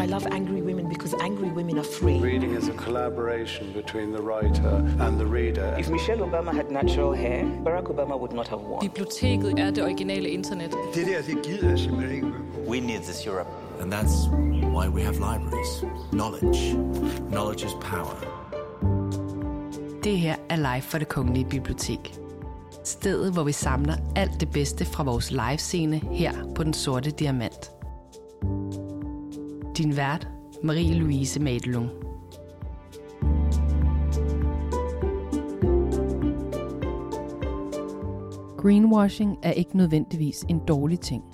I love angry women because angry women are free. Reading is a collaboration between the writer and the reader. If Michelle Obama had natural hair, Barack Obama would not have won. Biblioteket er det originale internet. Det der, det gider jeg simpelthen ikke. We need this Europe. And that's why we have libraries. Knowledge. Knowledge is power. Det her er live for det Kongelige Bibliotek. Stedet, hvor vi samler alt det bedste fra vores livescene her på Den Sorte Diamant. Din vært, Marie-Louise Madelung. Greenwashing er ikke nødvendigvis en dårlig ting.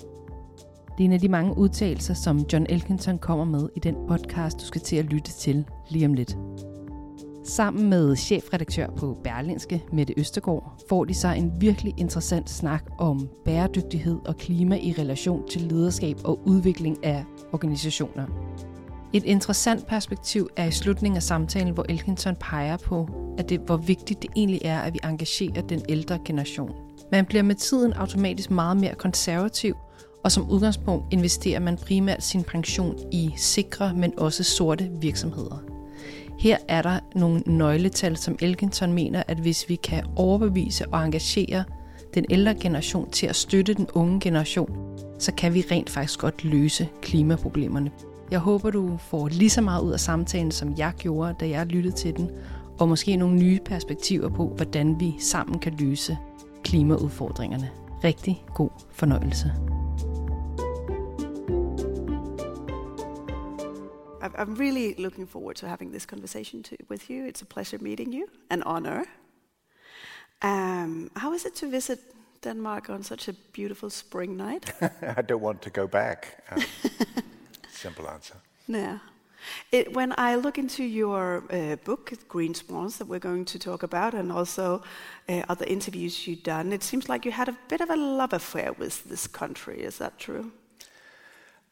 Det er en af de mange udtalelser, som John Elkinson kommer med i den podcast, du skal til at lytte til lige om lidt. Sammen med chefredaktør på Berlinske, Mette Østergaard, får de sig en virkelig interessant snak om bæredygtighed og klima i relation til lederskab og udvikling af organisationer. Et interessant perspektiv er i slutningen af samtalen, hvor Elkinson peger på, at det, hvor vigtigt det egentlig er, at vi engagerer den ældre generation. Man bliver med tiden automatisk meget mere konservativ, og som udgangspunkt investerer man primært sin pension i sikre, men også sorte virksomheder. Her er der nogle nøgletal, som Elkinson mener, at hvis vi kan overbevise og engagere den ældre generation til at støtte den unge generation, så kan vi rent faktisk godt løse klimaproblemerne. Jeg håber, du får lige så meget ud af samtalen, som jeg gjorde, da jeg lyttede til den, og måske nogle nye perspektiver på, hvordan vi sammen kan løse klimaudfordringerne. Rigtig god fornøjelse. I'm really looking forward to having this conversation to, with you. It's a pleasure meeting you, an honor. Um, how is it to visit Denmark on such a beautiful spring night? I don't want to go back. Um, simple answer. Yeah. It, when I look into your uh, book, Green Swans, that we're going to talk about, and also uh, other interviews you've done, it seems like you had a bit of a love affair with this country. Is that true?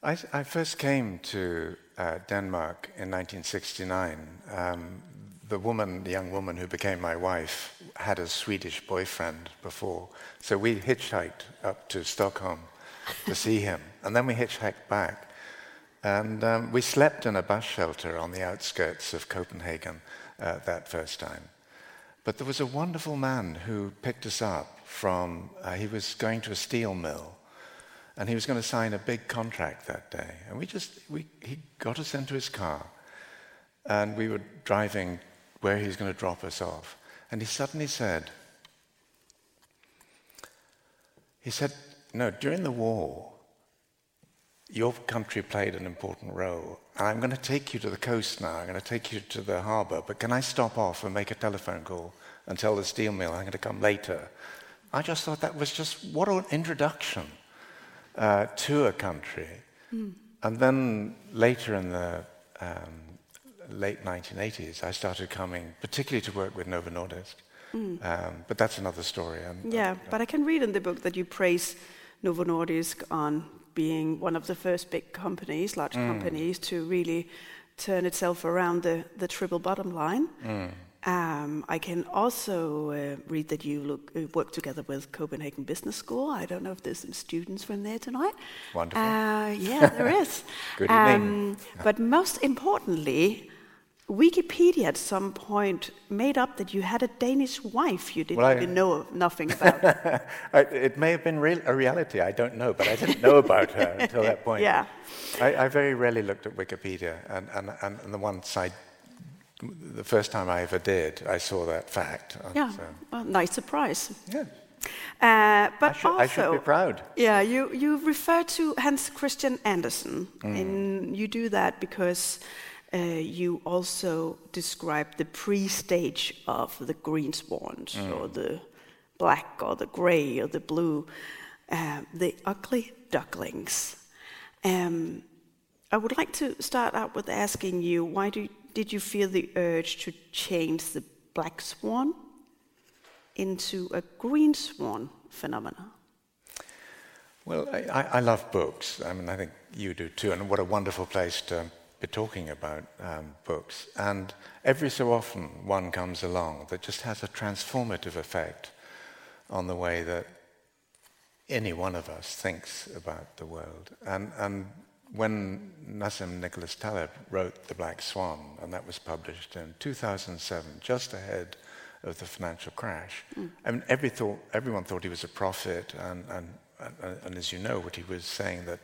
I, I first came to uh, Denmark in 1969. Um, the woman, the young woman who became my wife, had a Swedish boyfriend before, so we hitchhiked up to Stockholm to see him, and then we hitchhiked back. And um, we slept in a bus shelter on the outskirts of Copenhagen uh, that first time. But there was a wonderful man who picked us up from, uh, he was going to a steel mill. And he was going to sign a big contract that day. And we just, we, he got us into his car. And we were driving where he was going to drop us off. And he suddenly said, he said, no, during the war, your country played an important role. And I'm going to take you to the coast now. I'm going to take you to the harbour. But can I stop off and make a telephone call and tell the steel mill I'm going to come later? I just thought that was just what an introduction uh, to a country. Mm. And then later in the um, late 1980s, I started coming, particularly to work with Novo Nordisk. Mm. Um, but that's another story. And, yeah, uh, but I can read in the book that you praise Novo Nordisk on being one of the first big companies, large mm. companies, to really turn itself around the, the triple bottom line. Mm. Um, I can also uh, read that you look, uh, work together with Copenhagen Business School. I don't know if there's some students from there tonight. Wonderful. Uh, yeah, there is. Good evening. Um, but most importantly, Wikipedia at some point made up that you had a Danish wife you didn't well, even know nothing about. it may have been real, a reality, I don't know, but I didn't know about her until that point. Yeah. I, I, very rarely looked at Wikipedia, and, and, and the once I, the first time I ever did, I saw that fact. Yeah, so. well, nice surprise. Yeah. Uh, but I should, also, I should be proud. Yeah, you, you refer to Hans Christian Andersen, mm. and you do that because uh, you also describe the pre-stage of the green swans, mm. or the black, or the gray, or the blue, uh, the ugly ducklings. Um, I would like to start out with asking you why do, did you feel the urge to change the black swan into a green swan phenomenon? Well, I, I, love books. I mean, I think you do too, and what a wonderful place to be talking about um, books. And every so often, one comes along that just has a transformative effect on the way that any one of us thinks about the world. And, and when Nassim Nicholas Taleb wrote The Black Swan, and that was published in 2007, just ahead of the financial crash, mm. I mean, every thought, everyone thought he was a prophet, and, and, and, and as you know, what he was saying that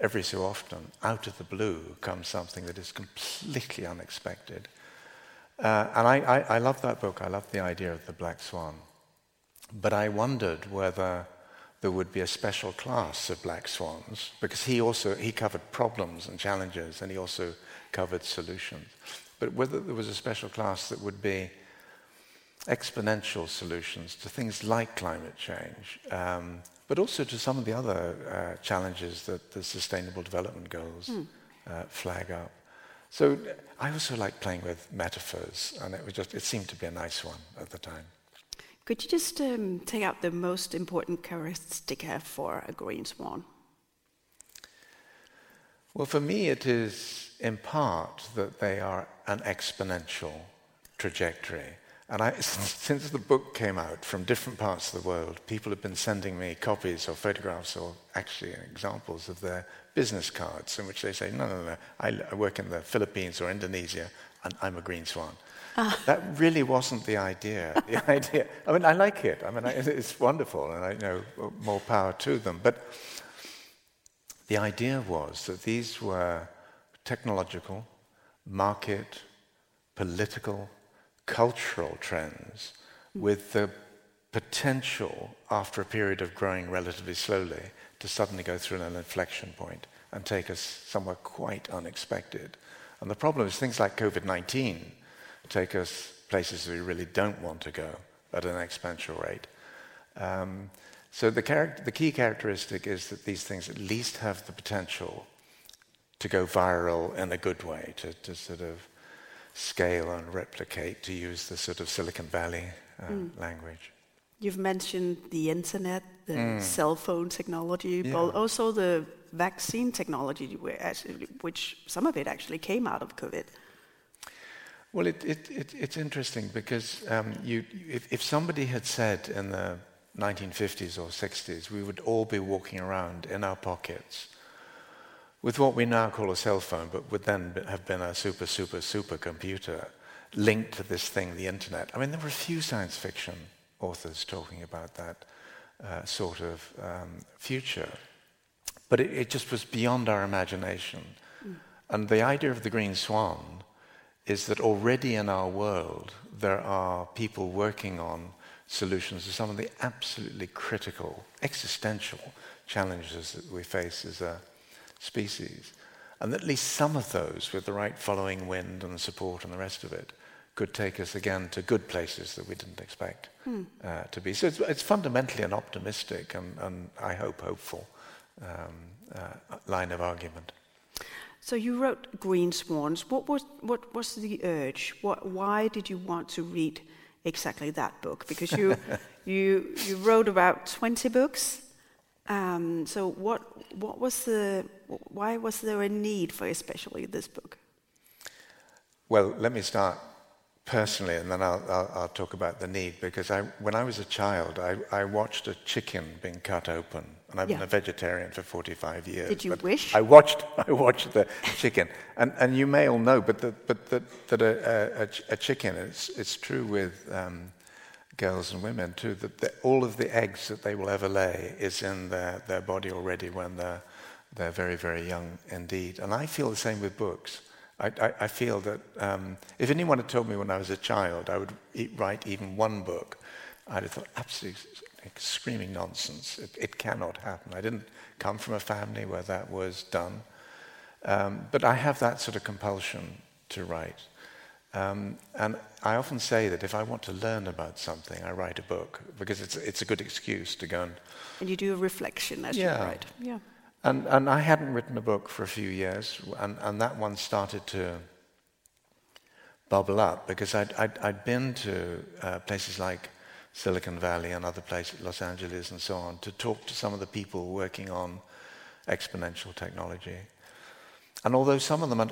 every so often, out of the blue, comes something that is completely unexpected. Uh, and I, I, I love that book. I love the idea of the black swan. But I wondered whether there would be a special class of black swans because he also he covered problems and challenges and he also covered solutions. But whether there was a special class that would be exponential solutions to things like climate change, um, but also to some of the other uh, challenges that the Sustainable Development Goals mm. uh, flag up. So I also like playing with metaphors, and it was just it seemed to be a nice one at the time. Could you just um, take out the most important characteristic for a green swan? Well, for me, it is in part that they are an exponential trajectory. And I, since the book came out from different parts of the world, people have been sending me copies or photographs or actually examples of their business cards in which they say, no, no, no, I, I work in the Philippines or Indonesia and I'm a green swan. That really wasn't the idea. The idea. I mean, I like it. I mean, it's wonderful, and I know more power to them. But the idea was that these were technological, market, political, cultural trends with the potential, after a period of growing relatively slowly, to suddenly go through an inflection point and take us somewhere quite unexpected. And the problem is things like COVID 19 take us places we really don't want to go at an exponential rate. Um, so the, char- the key characteristic is that these things at least have the potential to go viral in a good way, to, to sort of scale and replicate, to use the sort of Silicon Valley uh, mm. language. You've mentioned the internet, the mm. cell phone technology, yeah. but also the vaccine technology, which some of it actually came out of COVID. Well, it, it, it, it's interesting because um, you, if, if, somebody had said in the 1950s or 60s we would all be walking around in our pockets with what we now call a cell phone, but would then have been a super, super, super computer linked to this thing, the internet. I mean, there were a few science fiction authors talking about that uh, sort of um, future, but it, it, just was beyond our imagination. Mm. And the idea of the green swan is that already in our world there are people working on solutions to some of the absolutely critical, existential challenges that we face as a species. And at least some of those, with the right following wind and support and the rest of it, could take us again to good places that we didn't expect hmm. uh, to be. So it's, it's, fundamentally an optimistic and, and I hope hopeful um, uh, line of argument. So you wrote Green Swans. What was what was the urge? What, why did you want to read exactly that book? Because you you you wrote about twenty books. Um, so what what was the why was there a need for especially this book? Well, let me start personally, and then I'll, I'll, I'll, talk about the need. Because I, when I was a child, I, I watched a chicken being cut open and I've yeah. been a vegetarian for 45 years. Did you wish? I watched, I watched the chicken. And, and you may all know, but, the, but the, that a, a, a, chicken, it's, it's true with um, girls and women too, that the, all of the eggs that they will ever lay is in their, their body already when they're, they're very, very young indeed. And I feel the same with books. I, I, I feel that um, if anyone had told me when I was a child I would eat, write even one book, I'd have thought, absolutely screaming nonsense. It, it, cannot happen. I didn't come from a family where that was done. Um, but I have that sort of compulsion to write. Um, and I often say that if I want to learn about something, I write a book because it's, it's a good excuse to go and. And you do a reflection as yeah. you write. Yeah. And, and I hadn't written a book for a few years, and, and that one started to bubble up because I'd, I'd, I'd been to uh, places like Silicon Valley and other places, Los Angeles and so on, to talk to some of the people working on exponential technology. And although some of them are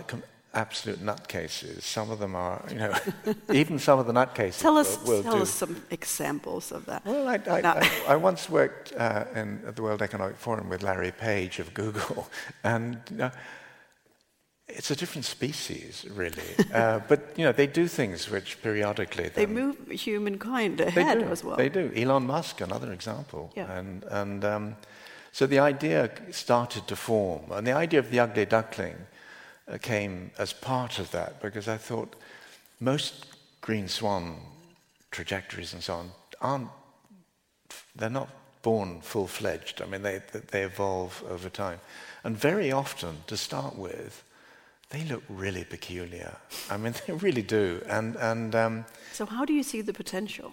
absolute nutcases. Some of them are, you know, even some of the nutcases Tell us, will, will tell do. us some examples of that. Well, I, I, No. I, I once worked uh, in, at the World Economic Forum with Larry Page of Google, and know, it's a different species, really. uh, but you know, they do things which periodically They move humankind they ahead do. as well. They do. Elon Musk, another example. Yeah. And, and um, so the idea started to form. And the idea of the ugly duckling uh, came as part of that because I thought most green swan trajectories and so on aren't, they're not born full fledged. I mean, they, they evolve over time. And very often, to start with, they look really peculiar. I mean, they really do. And, and um, So, how do you see the potential?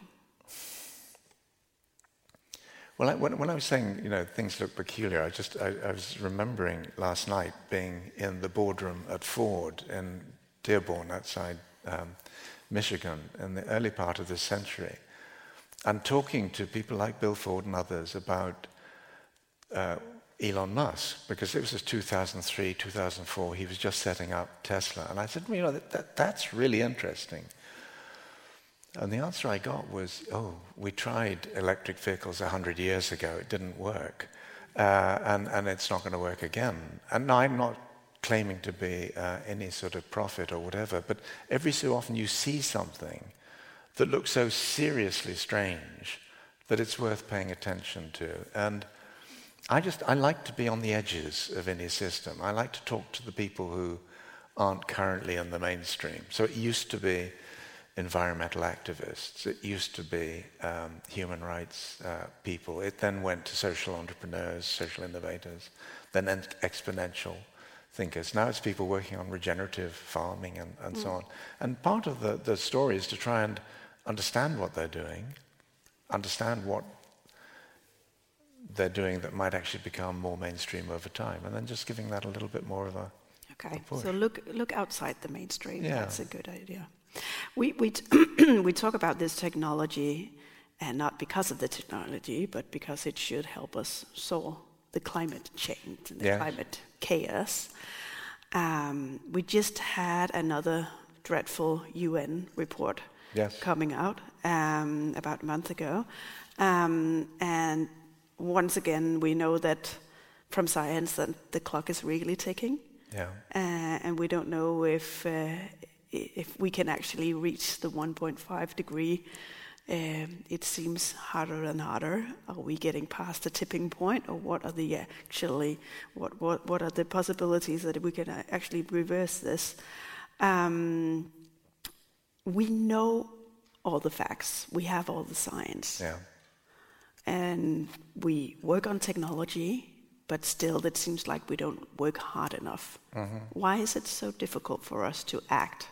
Well, I, when, when I was saying, you know, things look peculiar, I just, I, I was remembering last night being in the boardroom at Ford in Dearborn, outside um, Michigan, in the early part of this century, and talking to people like Bill Ford and others about uh, Elon Musk, because it was 2003, 2004, he was just setting up Tesla. And I said, well, you know, that, that, that's really interesting. And the answer I got was, oh, we tried electric vehicles 100 years ago, it didn't work, uh, and, and it's not going to work again. And I'm not claiming to be uh, any sort of prophet or whatever, but every so often you see something that looks so seriously strange that it's worth paying attention to. And I just, I like to be on the edges of any system. I like to talk to the people who aren't currently in the mainstream. So it used to be environmental activists. It used to be um, human rights uh, people. It then went to social entrepreneurs, social innovators, then en- exponential thinkers. Now it's people working on regenerative farming and, and so on. And part of the, the story is to try and understand what they're doing, understand what they're doing that might actually become more mainstream over time, and then just giving that a little bit more of a Okay, push. so look look outside the mainstream. Yeah. That's a good idea. We we t- we talk about this technology, and not because of the technology, but because it should help us solve the climate change and the climate chaos. Um, we just had another dreadful UN report Yes. coming out um, about a month ago, um, and once again we know that from science that the clock is really ticking yeah. uh, and we don't know if uh, if we can actually reach the 1.5 degree. Um, it seems harder and harder. Are we getting past the tipping point, or what are the actually what what what are the possibilities that we can uh, actually reverse this? Um, we know all the facts. We have all the science Yeah. And we work on technology, but still it seems like we don't work hard enough. Why is it so difficult for us to act?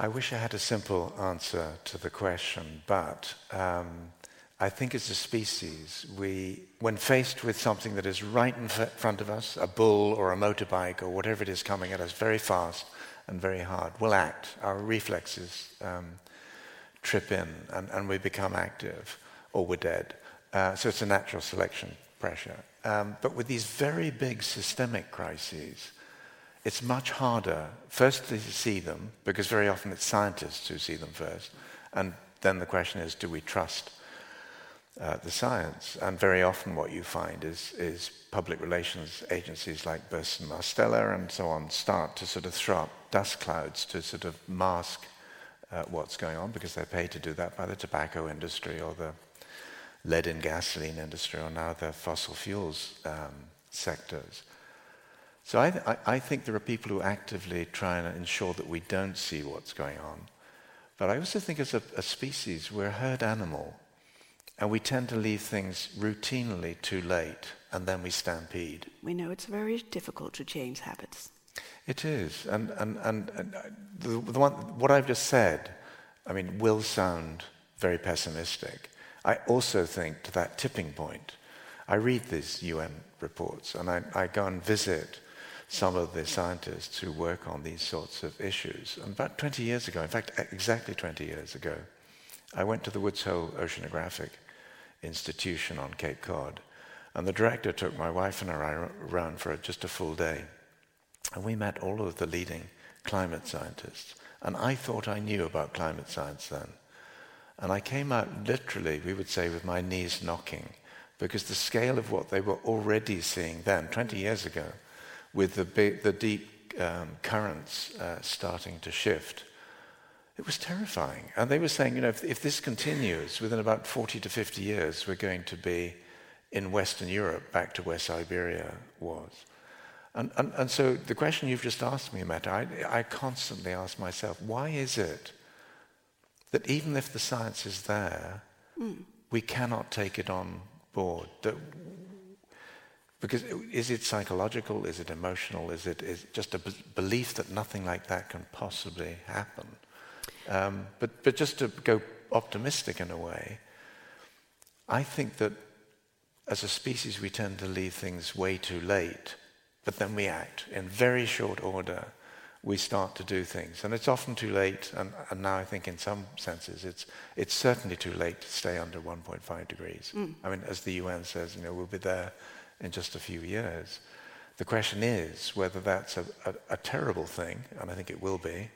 I wish I had a simple answer to the question, but um, I think as a species, we, when faced with something that is right in front of us, a bull or a motorbike or whatever it is coming at us very fast and very hard, we'll act. Our reflexes um, trip in and, and we become active or we're dead. Uh, so it's a natural selection pressure. Um, but with these very big systemic crises, it's much harder, firstly, to see them, because very often it's scientists who see them first. And then the question is do we trust uh, the science? And very often what you find is, is public relations agencies like Burson Marsteller and so on start to sort of throw up dust clouds to sort of mask uh, what's going on, because they're paid to do that by the tobacco industry or the lead in gasoline industry or now the fossil fuels um, sectors. So I, th- I think there are people who actively try and ensure that we don't see what's going on. But I also think as a, a species, we're a herd animal. And we tend to leave things routinely too late, and then we stampede. We know it's very difficult to change habits. It is. And, and, and, and the, the one, what I've just said, I mean, will sound very pessimistic. I also think to that tipping point, I read these UN reports and I, I go and visit some of the scientists who work on these sorts of issues. And about 20 years ago, in fact, exactly 20 years ago, I went to the Woods Hole Oceanographic Institution on Cape Cod, and the director took my wife and I around for just a full day. And we met all of the leading climate scientists. And I thought I knew about climate science then. And I came out literally, we would say, with my knees knocking, because the scale of what they were already seeing then, 20 years ago, with the, big, the deep um, currents uh, starting to shift, it was terrifying. And they were saying, you know, if, if this continues, within about 40 to 50 years, we're going to be in Western Europe back to where Siberia was. And, and, and so the question you've just asked me, Matt, I, I constantly ask myself, why is it that even if the science is there, mm. we cannot take it on board? That, because is it psychological? Is it emotional? Is it is just a b- belief that nothing like that can possibly happen? Um, but, but just to go optimistic in a way, I think that as a species we tend to leave things way too late but then we act. In very short order, we start to do things. And it's often too late, and, and now I think in some senses it's, it's certainly too late to stay under 1.5 degrees. Mm. I mean, as the UN says, you know, we'll be there in just a few years. The question is whether that's a, a, a terrible thing, and I think it will be,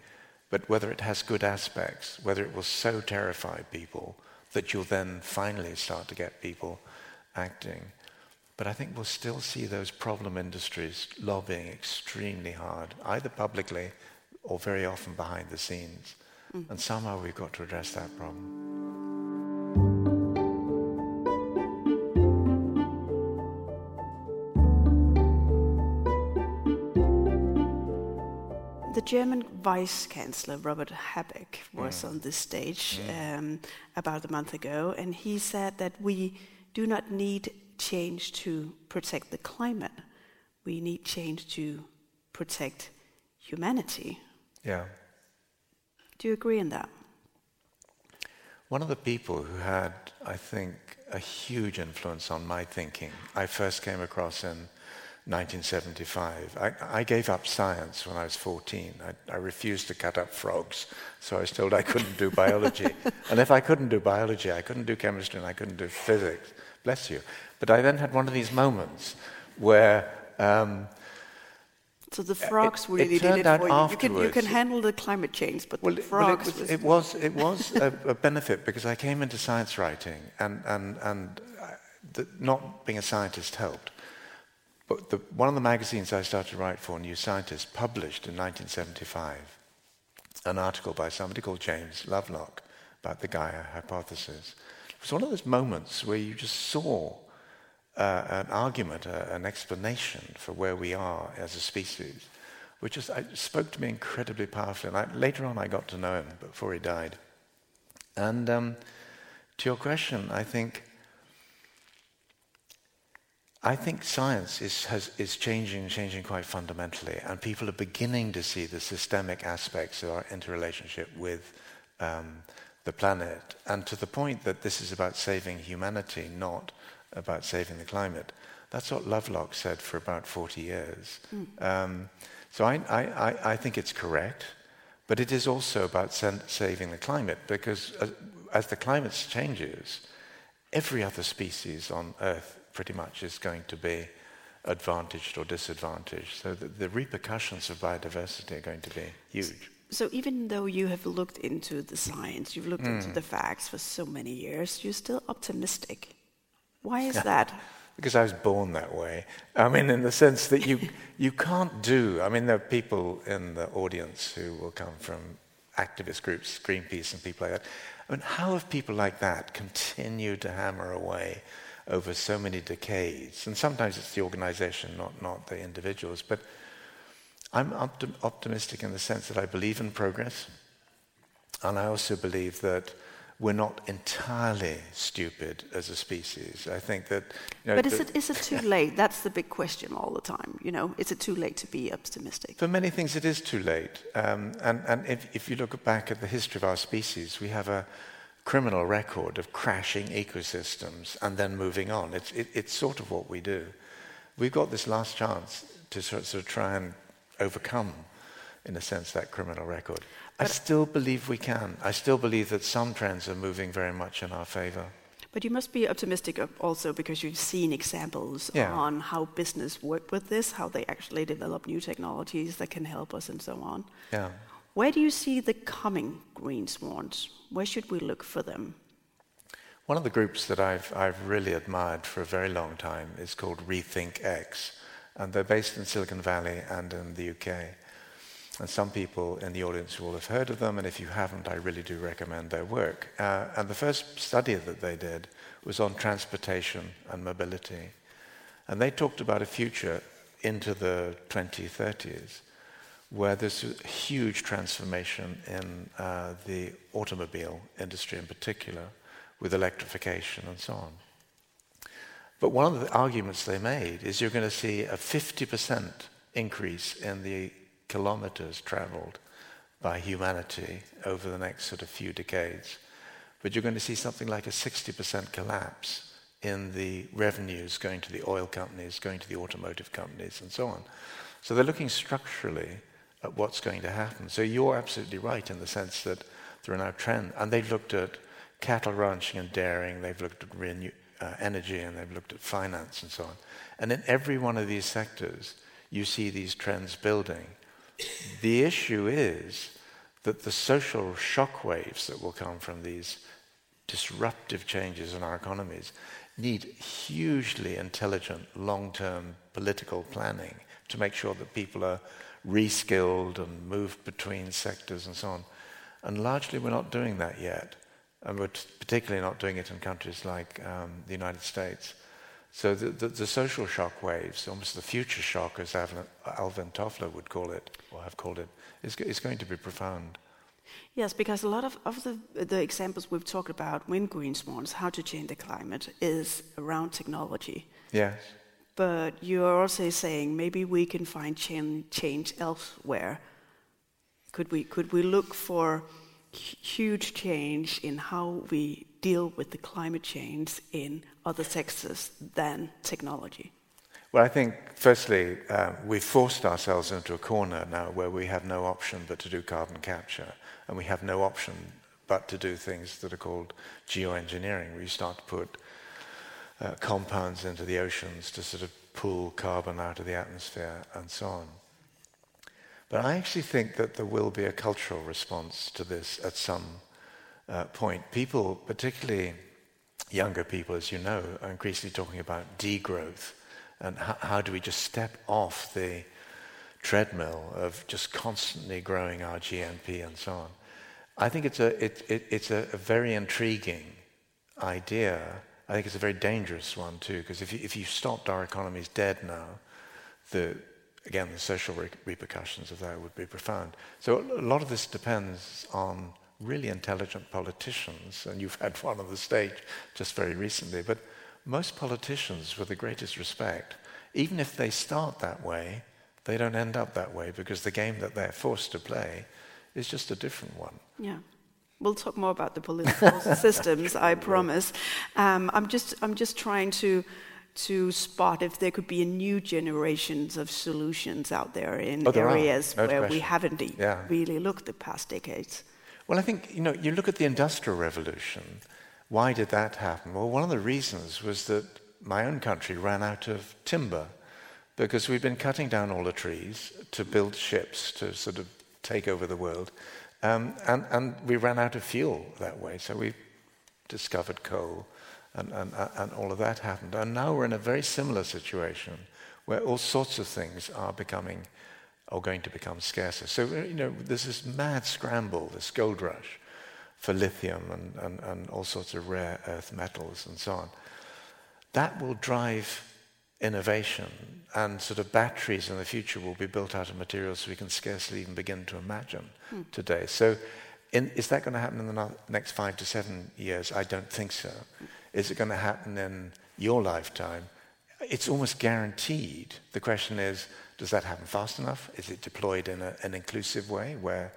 but whether it has good aspects, whether it will so terrify people that you'll then finally start to get people acting. But I think we'll still see those problem industries lobbying extremely hard, either publicly or very often behind the scenes. Mm. And somehow we've got to address that problem. The German Vice Chancellor Robert Habeck was mm. on this stage mm. um, about a month ago, and he said that we do not need change to protect the climate. We need change to protect humanity. Yeah. Do you agree in that? One of the people who had, I think, a huge influence on my thinking, I first came across in 1975. I, I, gave up science when I was 14. I, I, refused to cut up frogs, so I was told I couldn't do biology. and if I couldn't do biology, I couldn't do chemistry and I couldn't do physics. Bless you. But I then had one of these moments where. Um, so the frogs really it, it did it for you. You can, you can handle the climate change, but well, the frogs. Well, it, was, it was, it was a, a, benefit because I came into science writing, and, and, and the, not being a scientist helped. But the, one of the magazines I started to write for, New Scientist, published in 1975 an article by somebody called James Lovelock about the Gaia hypothesis. It was one of those moments where you just saw uh, an argument, uh, an explanation for where we are as a species, which just I, spoke to me incredibly powerfully. And I, later on, I got to know him before he died. And um, to your question, I think I think science is, has, is changing, changing quite fundamentally, and people are beginning to see the systemic aspects of our interrelationship with um, the planet, and to the point that this is about saving humanity, not about saving the climate. That's what Lovelock said for about 40 years. Mm. Um, so I, I, I, think it's correct, but it is also about saving the climate because as, as the climate changes, every other species on Earth pretty much is going to be advantaged or disadvantaged. So the, the repercussions of biodiversity are going to be huge. So even though you have looked into the science, you've looked mm. into the facts for so many years, you're still optimistic. Why is that? because I was born that way. I mean, in the sense that you you can't do. I mean, there are people in the audience who will come from activist groups, Greenpeace, and people like that. I mean, how have people like that continued to hammer away over so many decades. And sometimes it's the organization, not, not the individuals. But I'm optim- optimistic in the sense that I believe in progress. And I also believe that we're not entirely stupid as a species. I think that. You know, but is it, is it too late? That's the big question all the time. You know, is it too late to be optimistic? For many things, it is too late. Um, and and if, if you look back at the history of our species, we have a, criminal record of crashing ecosystems and then moving on. It's, it, it's sort of what we do. We've got this last chance to sort sort of try and overcome, in a sense, that criminal record. But I still believe we can. I still believe that some trends are moving very much in our favor. But you must be optimistic also because you've seen examples yeah. on how business work with this, how they actually develop new technologies that can help us, and so on. Yeah. Where do you see the coming green swans? Where should we look for them? One of the groups that I've, I've really admired for a very long time is called Rethink X, and they're based in Silicon Valley and in the UK. And some people in the audience will have heard of them, and if you haven't, I really do recommend their work. Uh, and the first study that they did was on transportation and mobility. And they talked about a future into the 2030s where there's a huge transformation in uh, the automobile industry in particular, with electrification and so on. But one of the arguments they made is you're going to see a 50% increase in the kilometers traveled by humanity over the next sort of few decades. But you're going to see something like a 60% collapse in the revenues going to the oil companies, going to the automotive companies, and so on. So they're looking structurally at what's going to happen. So you're absolutely right in the sense that there are now trends, and they've looked at cattle ranching and dairying, they've looked at renew, uh, energy, and they've looked at finance and so on. And in every one of these sectors, you see these trends building. The issue is that the social shock waves that will come from these disruptive changes in our economies need hugely intelligent long-term political planning to make sure that people are reskilled and moved between sectors and so on. And largely we're not doing that yet. And we're particularly not doing it in countries like um, the United States. So the, the, the, social shock waves, almost the future shock, as Alvin, Alvin Toffler would call it, or have called it, is, is going to be profound. Yes, because a lot of, of the, the examples we've talked about when green swans, how to change the climate, is around technology. Yes. But you're also saying maybe we can find change elsewhere. Could we, could we look for huge change in how we deal with the climate change in other sectors than technology? Well, I think, firstly, uh, we've forced ourselves into a corner now where we have no option but to do carbon capture, and we have no option but to do things that are called geoengineering, where you start to put uh, compounds into the oceans to sort of pull carbon out of the atmosphere and so on. But I actually think that there will be a cultural response to this at some uh, point. People, particularly younger people, as you know, are increasingly talking about degrowth and how, how do we just step off the treadmill of just constantly growing our GNP and so on. I think it's a, it, it, it's a, very intriguing idea I think it's a very dangerous one too, because if you, if you stopped our economies dead now, the, again, the social re- repercussions of that would be profound. So a lot of this depends on really intelligent politicians, and you've had one on the stage just very recently, but most politicians, with the greatest respect, even if they start that way, they don't end up that way because the game that they're forced to play is just a different one. Yeah. We'll talk more about the political systems, I promise. Um, I'm just I'm just trying to to spot if there could be a new generations of solutions out there in oh, there areas no where question. we haven't yeah. really looked the past decades. Well, I think you know you look at the industrial revolution. Why did that happen? Well, one of the reasons was that my own country ran out of timber because we'd been cutting down all the trees to build ships to sort of take over the world. Um, and, and, we ran out of fuel that way, so we discovered coal, and, and, and, all of that happened. And now we're in a very similar situation where all sorts of things are becoming or going to become scarcer. So, you know, there's this mad scramble, this gold rush for lithium and, and, and all sorts of rare earth metals and so on. That will drive innovation and sort of batteries in the future will be built out of materials we can scarcely even begin to imagine hmm. today. So in, is that going to happen in the next five to seven years? I don't think so. Is it going to happen in your lifetime? It's almost guaranteed. The question is, does that happen fast enough? Is it deployed in a, an inclusive way where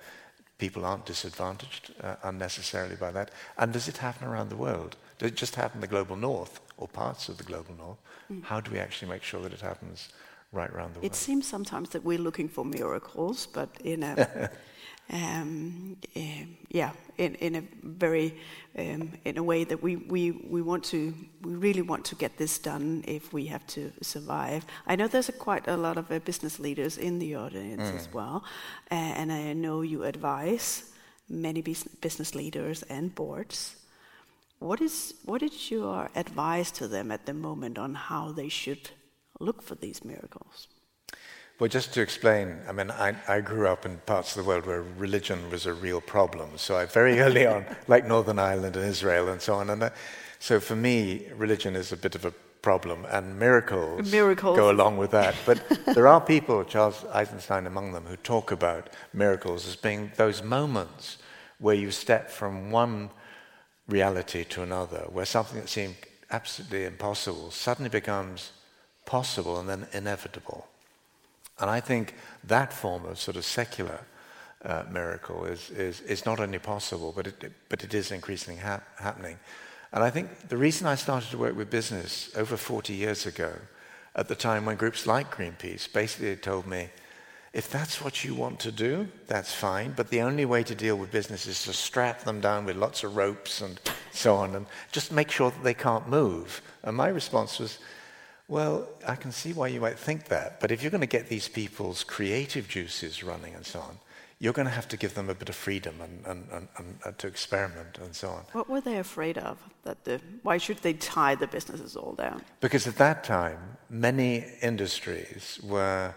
people aren't disadvantaged uh, unnecessarily by that? And does it happen around the world? Does it just happen in the global north or parts of the global north? Mm. How do we actually make sure that it happens right around the world? It seems sometimes that we're looking for miracles, but in a um, um, yeah, in, in a very um, in a way that we, we, we want to we really want to get this done if we have to survive. I know there's a quite a lot of uh, business leaders in the audience as well, uh, and I know you advise many bus- business leaders and boards. What is what is your advice to them at the moment on how they should look for these miracles? Well, just to explain, I mean, I, I grew up in parts of the world where religion was a real problem. So I very early on, like Northern Ireland and Israel and so on. And uh, so for me, religion is a bit of a problem, and miracles, Miracles. go along with that. But there are people, Charles Eisenstein among them, who talk about miracles as being those moments where you step from one reality to another, where something that seemed absolutely impossible suddenly becomes possible and then inevitable. And I think that form of sort of secular uh, miracle is, is, is not only possible, but it, but it is increasingly hap- happening. And I think the reason I started to work with business over 40 years ago, at the time when groups like Greenpeace basically told me, if that's what you want to do, that's fine, but the only way to deal with business is to strap them down with lots of ropes and so on, and just make sure that they can't move. And my response was, well, I can see why you might think that, but if you're going to get these people's creative juices running and so on, you're going to have to give them a bit of freedom and, and, and, and, to experiment and so on. What were they afraid of? That the why should they tie the businesses all down? Because at that time, many industries were,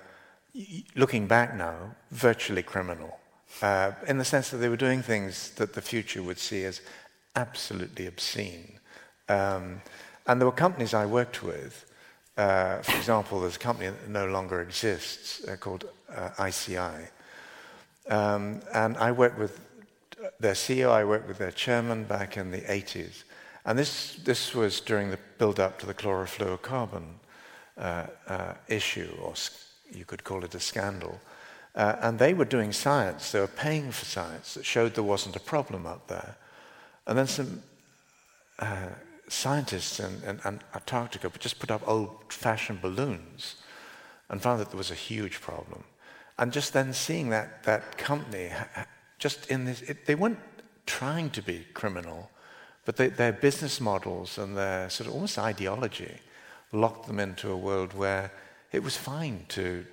looking back now, virtually criminal, uh, in the sense that they were doing things that the future would see as absolutely obscene. Um, and there were companies I worked with. Uh, for example, there's a company that no longer exists uh, called uh, ICI. Um, and I worked with their CEO, I worked with their chairman back in the 80s. And this, this was during the build up to the chlorofluorocarbon uh, uh, issue, or you could call it a scandal. Uh, and they were doing science, they were paying for science that showed there wasn't a problem up there. And then some scientists in, in, in Antarctica just put up old fashioned balloons and found that there was a huge problem. And just then seeing that, that company, just in this, it, they weren't trying to be criminal, but they, their business models and their sort of almost ideology locked them into a world where it was fine to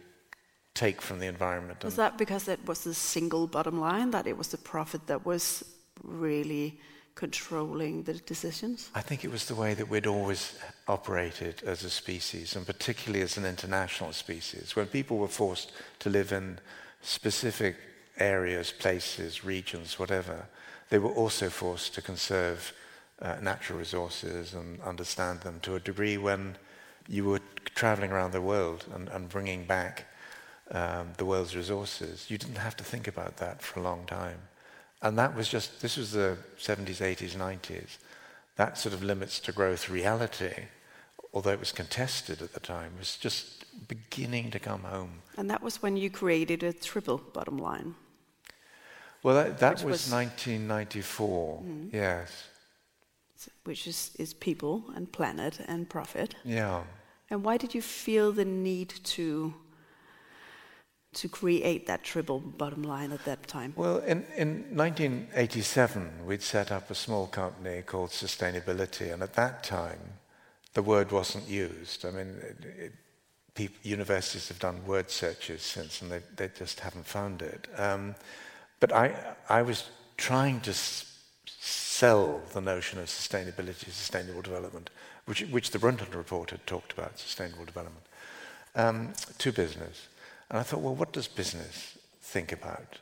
take from the environment. Was that because it was the single bottom line that it was the profit that was really controlling the decisions? I think it was the way that we'd always operated as a species, and particularly as an international species. When people were forced to live in specific areas, places, regions, whatever, they were also forced to conserve uh, natural resources and understand them to a degree when you were traveling around the world and, and bringing back um, the world's resources. You didn't have to think about that for a long time. And that was just, this was the 70s, 80s, 90s. That sort of limits to growth reality, although it was contested at the time, was just beginning to come home. And that was when you created a triple bottom line. Well, that, that was, was- 1994, mm-hmm. yes. which is, is people and planet and profit. Yeah. And why did you feel the need to to create that triple bottom line at that time? Well, in, in 1987, we'd set up a small company called Sustainability, and at that time, the word wasn't used. I mean, it, it, universities have done word searches since, and they, they just haven't found it. Um, but I, I was trying to s- sell the notion of sustainability, sustainable development, which, which the Brundtland Report had talked about, sustainable development, um, to business. And I thought, well, what does business think about?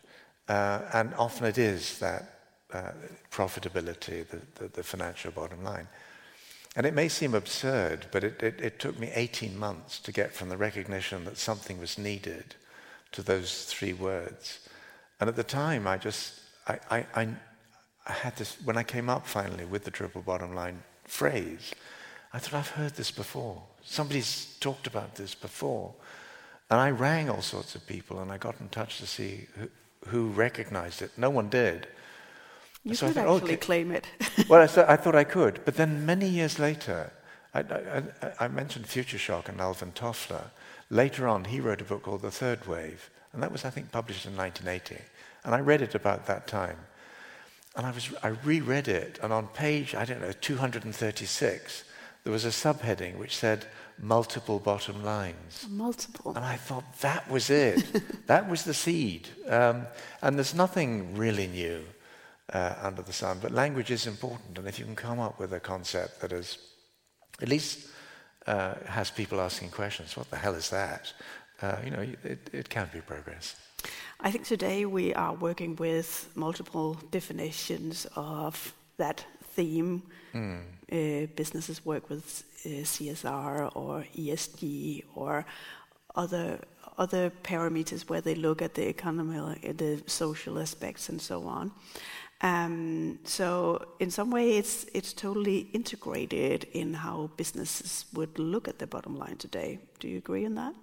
Uh, and often it is that uh, profitability, the, the, the financial bottom line. And it may seem absurd, but it, it, it took me 18 months to get from the recognition that something was needed to those three words. And at the time, I just, I, I, I, I had this, when I came up finally with the triple bottom line phrase, I thought, I've heard this before. Somebody's talked about this before. And I rang all sorts of people and I got in touch to see who, who recognized it. No one did. You So I could thought, oh, actually okay. claim it. well, I, thought- I thought I could. But then many years later, I, I, I, mentioned Future Shock and Alvin Toffler. Later on, he wrote a book called The Third Wave, and that was, I think, published in 1980. And I read it about that time. And I, was, I reread it, and on page, I don't know, 236, there was a subheading which said, multiple bottom lines. Multiple. And I thought that was it. that was the seed. Um, and there's nothing really new uh, under the sun, but language is important. And if you can come up with a concept that is, at least uh, has people asking questions, what the hell is that? Uh, you know, it, it can be progress. I think today we are working with multiple definitions of that theme. Mm. Uh, businesses work with uh, CSR or ESG or other other parameters where they look at the economy, the social aspects, and so on. Um, so in some way, it's it's totally integrated in how businesses would look at the bottom line today. Do you agree on that?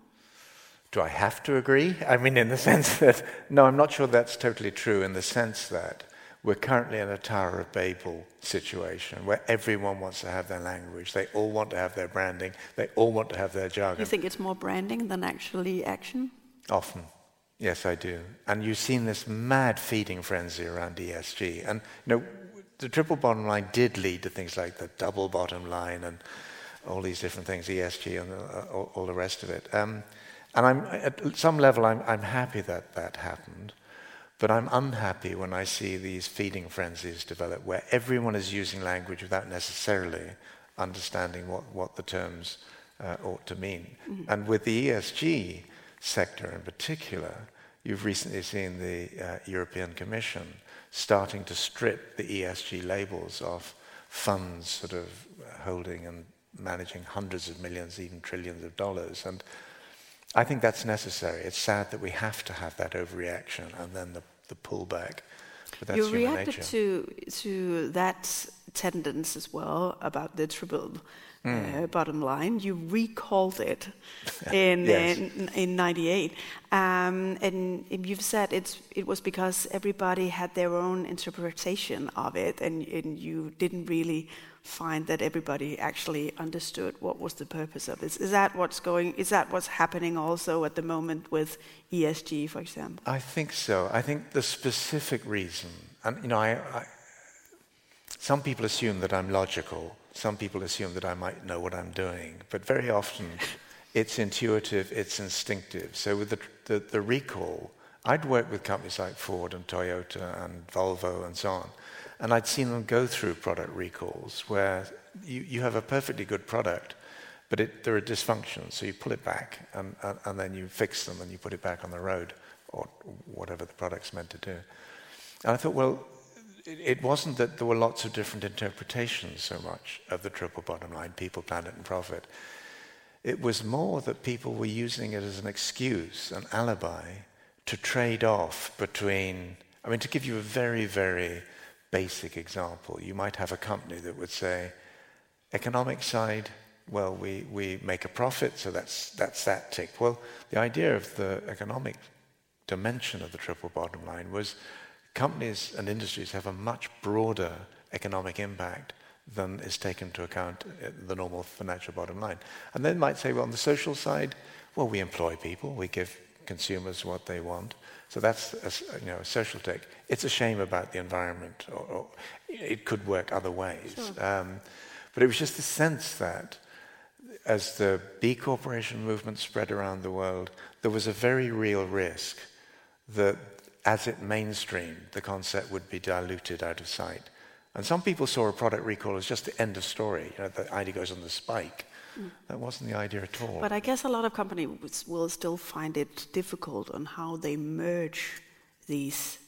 Do I have to agree? I mean, in the sense that no, I'm not sure that's totally true. In the sense that we're currently in a Tower of Babel situation where everyone wants to have their language. They all want to have their branding. They all want to have their jargon. You think it's more branding than actually action? Often. Yes, I do. And you've seen this mad feeding frenzy around ESG. And, you know, the triple bottom line did lead to things like the double bottom line and all these different things, ESG and uh, all, all, the rest of it. Um, and I'm, at some level, I'm, I'm happy that that happened. But I'm unhappy when I see these feeding frenzies develop where everyone is using language without necessarily understanding what, what the terms uh, ought to mean. Mm-hmm. And with the ESG sector in particular, you've recently seen the uh, European Commission starting to strip the ESG labels off funds sort of holding and managing hundreds of millions, even trillions of dollars. And I think that's necessary. It's sad that we have to have that overreaction and then the, the pullback. But that's you reacted nature. to to that tendency as well about the triple mm. uh, bottom line. You recalled it in yes. in, in '98, um, and you've said it's it was because everybody had their own interpretation of it, and, and you didn't really find that everybody actually understood what was the purpose of this. Is that what's going? Is that what's happening also at the moment with ESG, for example? I think so. I think the specific reason, and you know, I, I, some people assume that I'm logical. Some people assume that I might know what I'm doing, but very often it's intuitive, it's instinctive. So with the, the, the recall, I'd worked with companies like Ford and Toyota and Volvo and so on and I'd seen them go through product recalls where you, you have a perfectly good product, but it, there are dysfunctions. So you pull it back and, and, and, then you fix them and you put it back on the road or whatever the product's meant to do. And I thought, well, it, it wasn't that there were lots of different interpretations so much of the triple bottom line people, planet, and profit. It was more that people were using it as an excuse, an alibi, to trade off between. I mean, to give you a very, very basic example. You might have a company that would say, economic side, well, we, we make a profit, so that's, that's that tick. Well, the idea of the economic dimension of the triple bottom line was companies and industries have a much broader economic impact than is taken into account the normal financial bottom line. And then might say, well, on the social side, well, we employ people, we give consumers what they want. So that's a, you know, a social take. It's a shame about the environment, or, or it could work other ways. Sure. Um, but it was just the sense that as the B Corporation movement spread around the world, there was a very real risk that as it mainstreamed, the concept would be diluted out of sight. And some people saw a product recall as just the end of story. You know, the idea goes on the spike. Mm. That wasn't the idea at all. But I guess a lot of companies will still find it difficult on how they merge these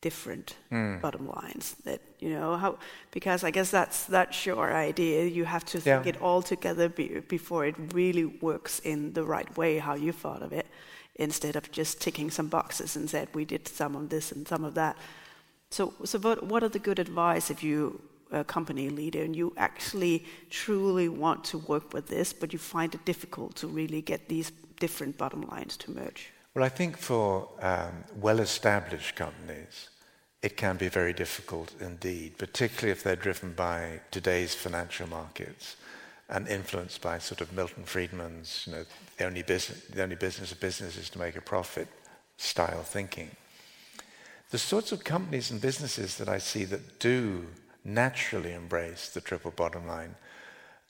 different mm. bottom lines that you know how because i guess that's that's your idea you have to think yeah. it all together be, before it really works in the right way how you thought of it instead of just ticking some boxes and said we did some of this and some of that so so what, what are the good advice if you a company leader and you actually truly want to work with this, but you find it difficult to really get these different bottom lines to merge? Well, I think for um, well established companies, it can be very difficult indeed, particularly if they're driven by today's financial markets. and influenced by sort of Milton Friedman's, you know, the only business, the only business of business is to make a profit style thinking. The sorts of companies and businesses that I see that do naturally embrace the triple bottom line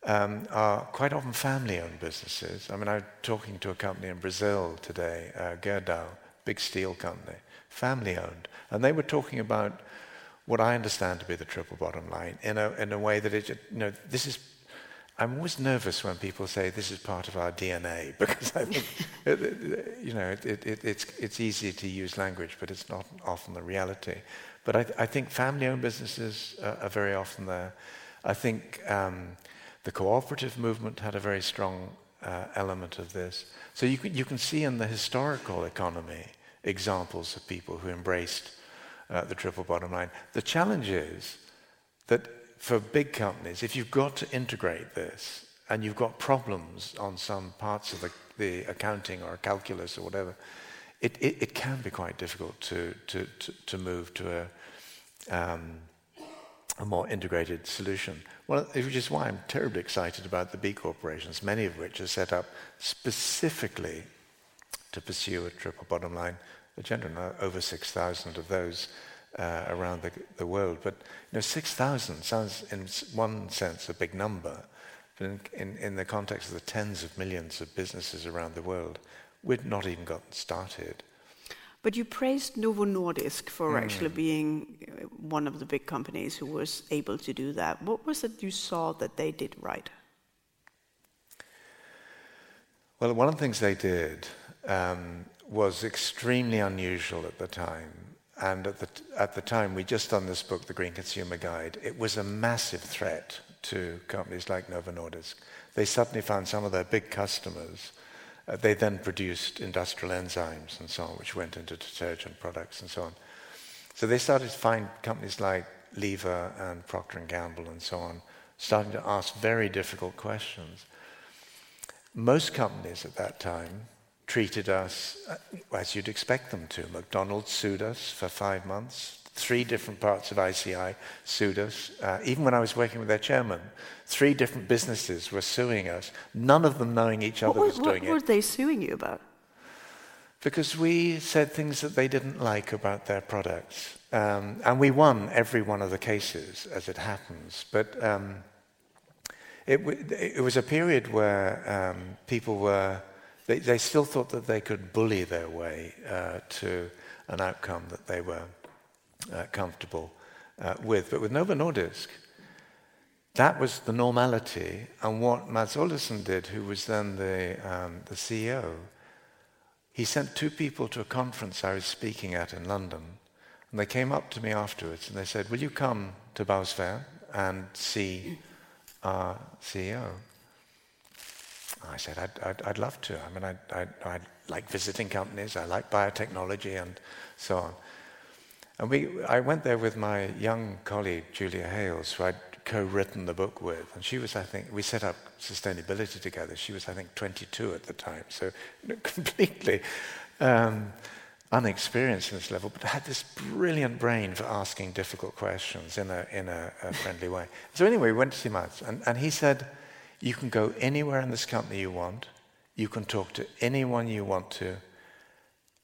um, are quite often family-owned businesses. I mean, I'm talking to a company in Brazil today, uh, Gerdau, big steel company, family-owned, and they were talking about what I understand to be the triple bottom line in a in a way that it, you know, this is. I'm always nervous when people say this is part of our DNA because I think, you know, it, it, it's it's easy to use language, but it's not often the reality. But I, I think family-owned businesses are, are, very often there. I think. Um, the cooperative movement had a very strong uh, element of this. So you can, you can see in the historical economy examples of people who embraced uh, the triple bottom line. The challenge is that for big companies, if you've got to integrate this and you've got problems on some parts of the, the accounting or calculus or whatever, it, it, it, can be quite difficult to, to, to, to move to a, um, a more integrated solution. Well, which is why I'm terribly excited about the B corporations, many of which are set up specifically to pursue a triple bottom line agenda. Over 6,000 of those uh, around the, the, world. But you know, 6,000 sounds, in one sense, a big number. But in, in, in, the context of the tens of millions of businesses around the world, we'd not even gotten started. But you praised Novo Nordisk for mm. actually being uh, one of the big companies who was able to do that. What was it you saw that they did right? Well, one of the things they did um, was extremely unusual at the time. And at the, t- at the time, we just done this book, The Green Consumer Guide. It was a massive threat to companies like Novo Nordisk. They suddenly found some of their big customers uh, they then produced industrial enzymes and so on, which went into detergent products and so on. So they started to find companies like Lever and Procter and Gamble and so on, starting to ask very difficult questions. Most companies at that time treated us uh, as you'd expect them to. McDonald's sued us for five months three different parts of ICI sued us. Uh, even when I was working with their chairman, three different businesses were suing us, none of them knowing each other what, was doing it. What were they suing you about? Because we said things that they didn't like about their products. Um, and we won every one of the cases, as it happens. But um, it, it, was a period where um, people were, they, they, still thought that they could bully their way uh, to an outcome that they were uh, comfortable uh, with. But with Novo Nordisk, that was the normality. And what Mads Øvlisen did, who was then the, um, the CEO, he sent two people to a conference I was speaking at in London. And they came up to me afterwards and they said, Will you come to Bagsværd and see our CEO? I said, I'd, I'd, I'd love to. I mean, I'd, I'd, I'd like visiting companies, I like biotechnology and so on. And we, I went there with my young colleague, Julia Hailes, who I'd co-written the book with. And she was, I think, we set up sustainability together. She was, I think, 22 at the time. So completely um, unexperienced in this level, but had this brilliant brain for asking difficult questions in a, in a, a friendly way. So anyway, we went to see Mads. And, and he said, you can go anywhere in this company you want. You can talk to anyone you want to.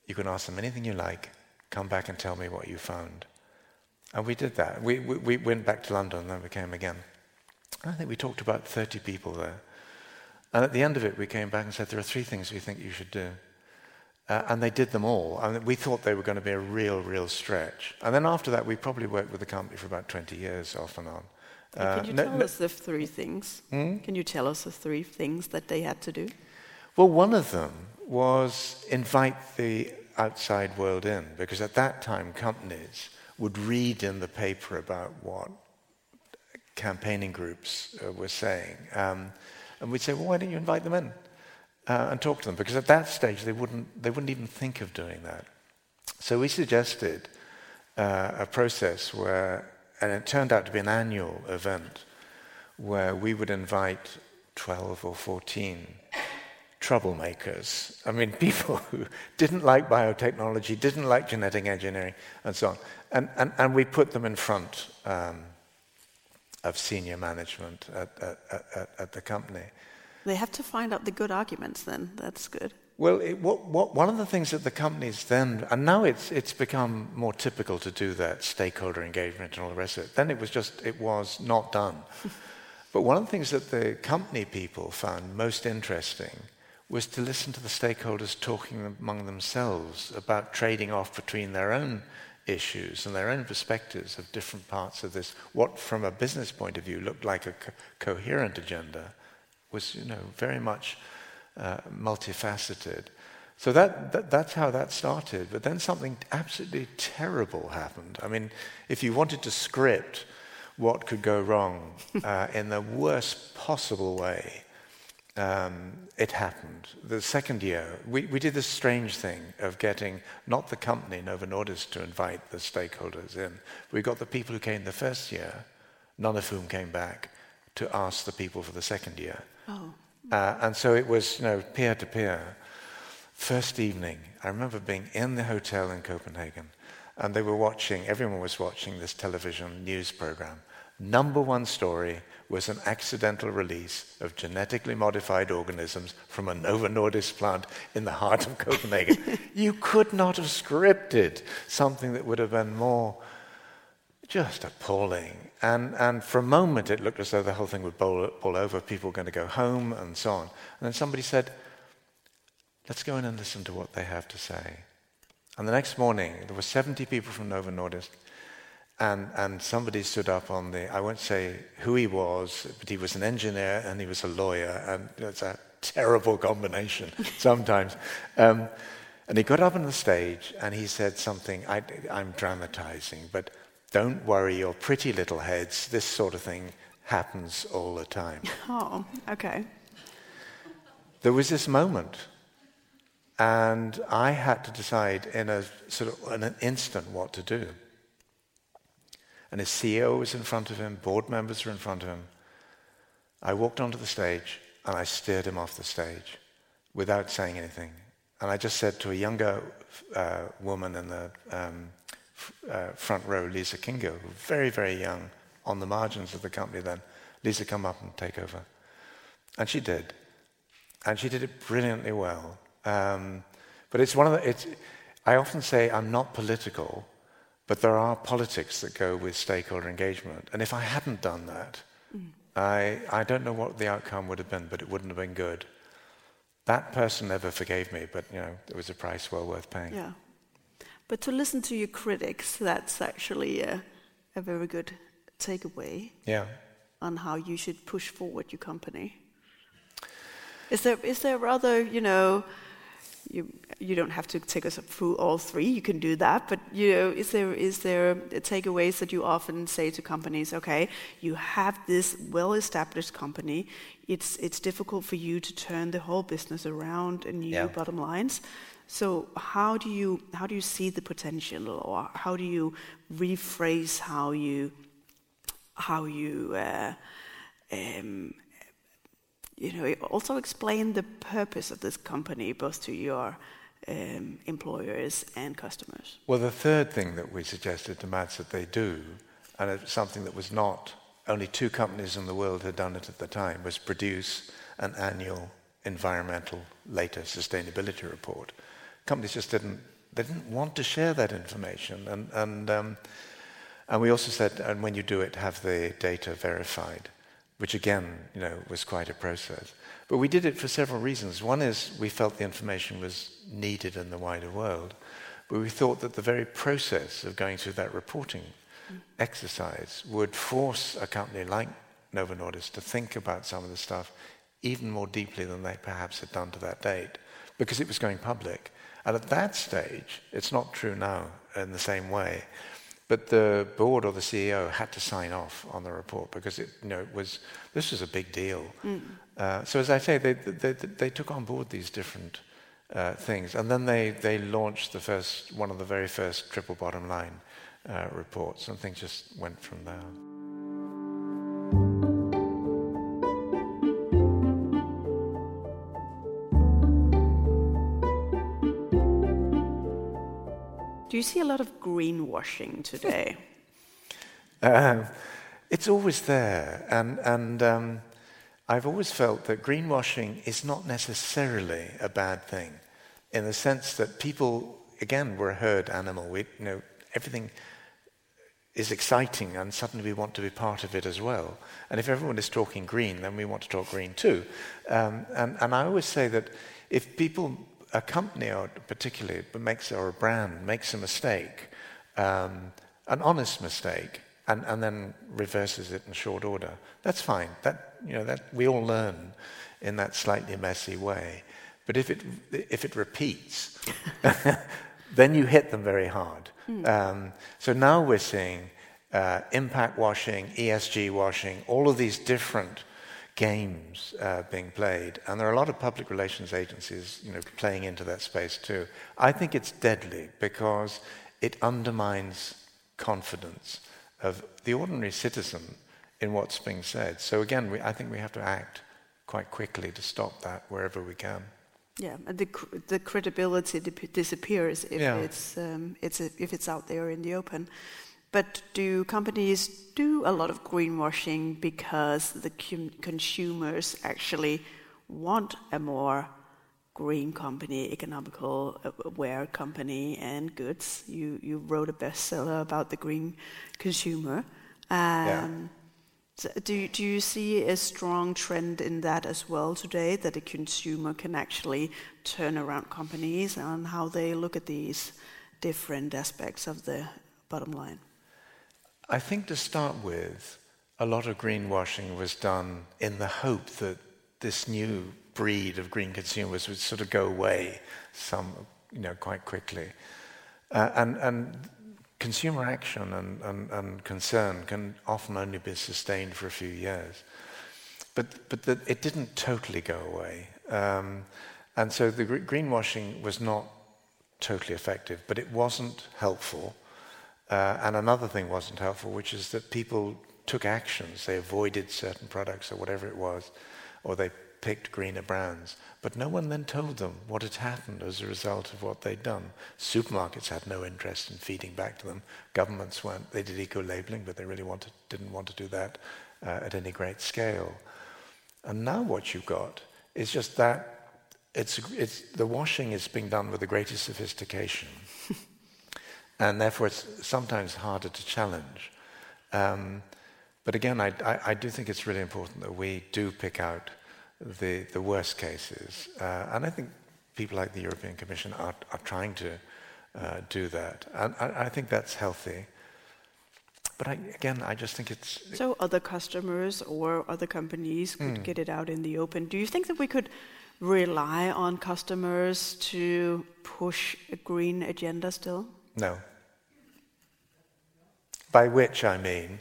You can ask them anything you like come back and tell me what you found. And we did that. We, we, we went back to London and then we came again. I think we talked about 30 people there. And at the end of it, we came back and said, There are three things we think you should do. Uh, and they did them all. And we thought they were going to be a real, real stretch. And then after that, we probably worked with the company for about 20 years off and on. Uh, Can you tell no, us the three things? Hmm? Can you tell us the three things that they had to do? Well, one of them was invite the outside world in, because at that time companies would read in the paper about what campaigning groups uh, were saying. Um, and we'd say, well, why don't you invite them in uh, and talk to them? Because at that stage, they wouldn't, they wouldn't even think of doing that. So we suggested uh, a process where, and it turned out to be an annual event, where we would invite 12 or 14 troublemakers. I mean, people who didn't like biotechnology, didn't like genetic engineering, and so on. And, and, and we put them in front um, of senior management at, at, at, at the company. They have to find out the good arguments then. That's good. Well, it, what, what, one of the things that the companies then, and now it's, it's become more typical to do that, stakeholder engagement and all the rest of it. Then it was just, it was not done. but one of the things that the company people found most interesting was to listen to the stakeholders talking among themselves about trading off between their own issues and their own perspectives of different parts of this. What, from a business point of view, looked like a co- coherent agenda was, you know, very much uh, multifaceted. So that, that, that's how that started. But then something absolutely terrible happened. I mean, if you wanted to script what could go wrong uh, in the worst possible way, um, it happened. The second year, we, we did this strange thing of getting not the company, Novo Nordisk, to invite the stakeholders in. We got the people who came the first year, none of whom came back, to ask the people for the second year. Oh. Uh, and so it was, you know, peer to peer. First evening, I remember being in the hotel in Copenhagen, and they were watching, everyone was watching this television news program. Number one story was an accidental release of genetically modified organisms from a Novo Nordisk plant in the heart of Copenhagen. you could not have scripted something that would have been more just appalling. And, and for a moment, it looked as though the whole thing would bowl, bowl over, people were going to go home, and so on. And then somebody said, Let's go in and listen to what they have to say. And the next morning, there were 70 people from Novo Nordisk and, and somebody stood up on the, I won't say who he was, but he was an engineer and he was a lawyer, and it's a terrible combination sometimes. Um, and he got up on the stage and he said something, I, I'm dramatizing, but don't worry your pretty little heads, this sort of thing happens all the time. Oh, okay. There was this moment, and I had to decide in a sort of in an instant what to do and his CEO was in front of him, board members were in front of him. I walked onto the stage and I steered him off the stage without saying anything. And I just said to a younger uh, woman in the um, f- uh, front row, Lisa Kingo, very, very young, on the margins of the company then, Lisa, come up and take over. And she did. And she did it brilliantly well. Um, but it's one of the, it's, I often say I'm not political but there are politics that go with stakeholder engagement. And if I hadn't done that, mm. I, I don't know what the outcome would have been, but it wouldn't have been good. That person never forgave me, but you know, it was a price well worth paying. Yeah. But to listen to your critics, that's actually a, a very good takeaway. Yeah. On how you should push forward your company. Is there is there other, you know, you you don't have to take us through all three. You can do that, but you know, is there is there takeaways that you often say to companies? Okay, you have this well-established company. It's it's difficult for you to turn the whole business around and new yeah. bottom lines. So how do you how do you see the potential, or how do you rephrase how you how you uh, um, you know, also explain the purpose of this company both to your um, employers and customers. Well, the third thing that we suggested to Mads that they do, and it's something that was not only two companies in the world had done it at the time, was produce an annual environmental later sustainability report. Companies just didn't they didn't want to share that information, and and um, and we also said, and when you do it, have the data verified which again, you know, was quite a process. But we did it for several reasons. One is we felt the information was needed in the wider world, but we thought that the very process of going through that reporting exercise would force a company like Novo Nordisk to think about some of the stuff even more deeply than they perhaps had done to that date, because it was going public. And at that stage, it's not true now in the same way, but the board or the CEO had to sign off on the report because it, you know, it was, this was a big deal. Mm. Uh, so as I say, they, they, they, took on board these different uh, things. And then they, they launched the first, one of the very first triple bottom line uh, reports, and things just went from there. Do you see a lot of greenwashing today? um, It's always there, and and um, I've always felt that greenwashing is not necessarily a bad thing, in the sense that people, again, we're a herd animal. We, you know, everything is exciting, and suddenly we want to be part of it as well. And if everyone is talking green, then we want to talk green too. Um, and, and I always say that if people, a company or particularly, but makes or a brand makes a mistake, um, an honest mistake, and, and then reverses it in short order, that's fine. That you know that we all learn in that slightly messy way. But if it if it repeats, then you hit them very hard. Mm. Um, so now we're seeing uh, impact washing, ESG washing, all of these different games uh, being played, and there are a lot of public relations agencies, you know, playing into that space too. I think it's deadly because it undermines confidence of the ordinary citizen in what's being said. So again, we, I think we have to act quite quickly to stop that wherever we can. Yeah, and the the credibility disappears if yeah. it's um, it's a, if it's out there in the open. But do companies do a lot of greenwashing because the consumers actually want a more green company, economical aware company, and goods? You you wrote a bestseller about the green consumer. Um, yeah. So do, do you see a strong trend in that as well today, that the consumer can actually turn around companies and how they look at these different aspects of the bottom line? I think to start with, a lot of greenwashing was done in the hope that this new breed of green consumers would sort of go away some, you know, quite quickly. Uh, and, and consumer action and, and, and, concern can often only be sustained for a few years. But, but the, it didn't totally go away. Um, and so the greenwashing was not totally effective, but it wasn't helpful. Uh, and another thing wasn't helpful, which is that people took actions. They avoided certain products or whatever it was, or they picked greener brands. But no one then told them what had happened as a result of what they'd done. Supermarkets had no interest in feeding back to them. Governments weren't. They did eco-labeling, but they really wanted, didn't want to do that uh, at any great scale. And now what you've got is just that it's, it's, the washing is being done with the greatest sophistication. And therefore it's sometimes harder to challenge. Um, but again, I, I, I, do think it's really important that we do pick out the, the worst cases. Uh, and I think people like the European Commission are, are trying to uh, do that. And I, I, think that's healthy. But I, again, I just think it's. So other customers or other companies could mm. get it out in the open. Do you think that we could rely on customers to push a green agenda still? No. By which I mean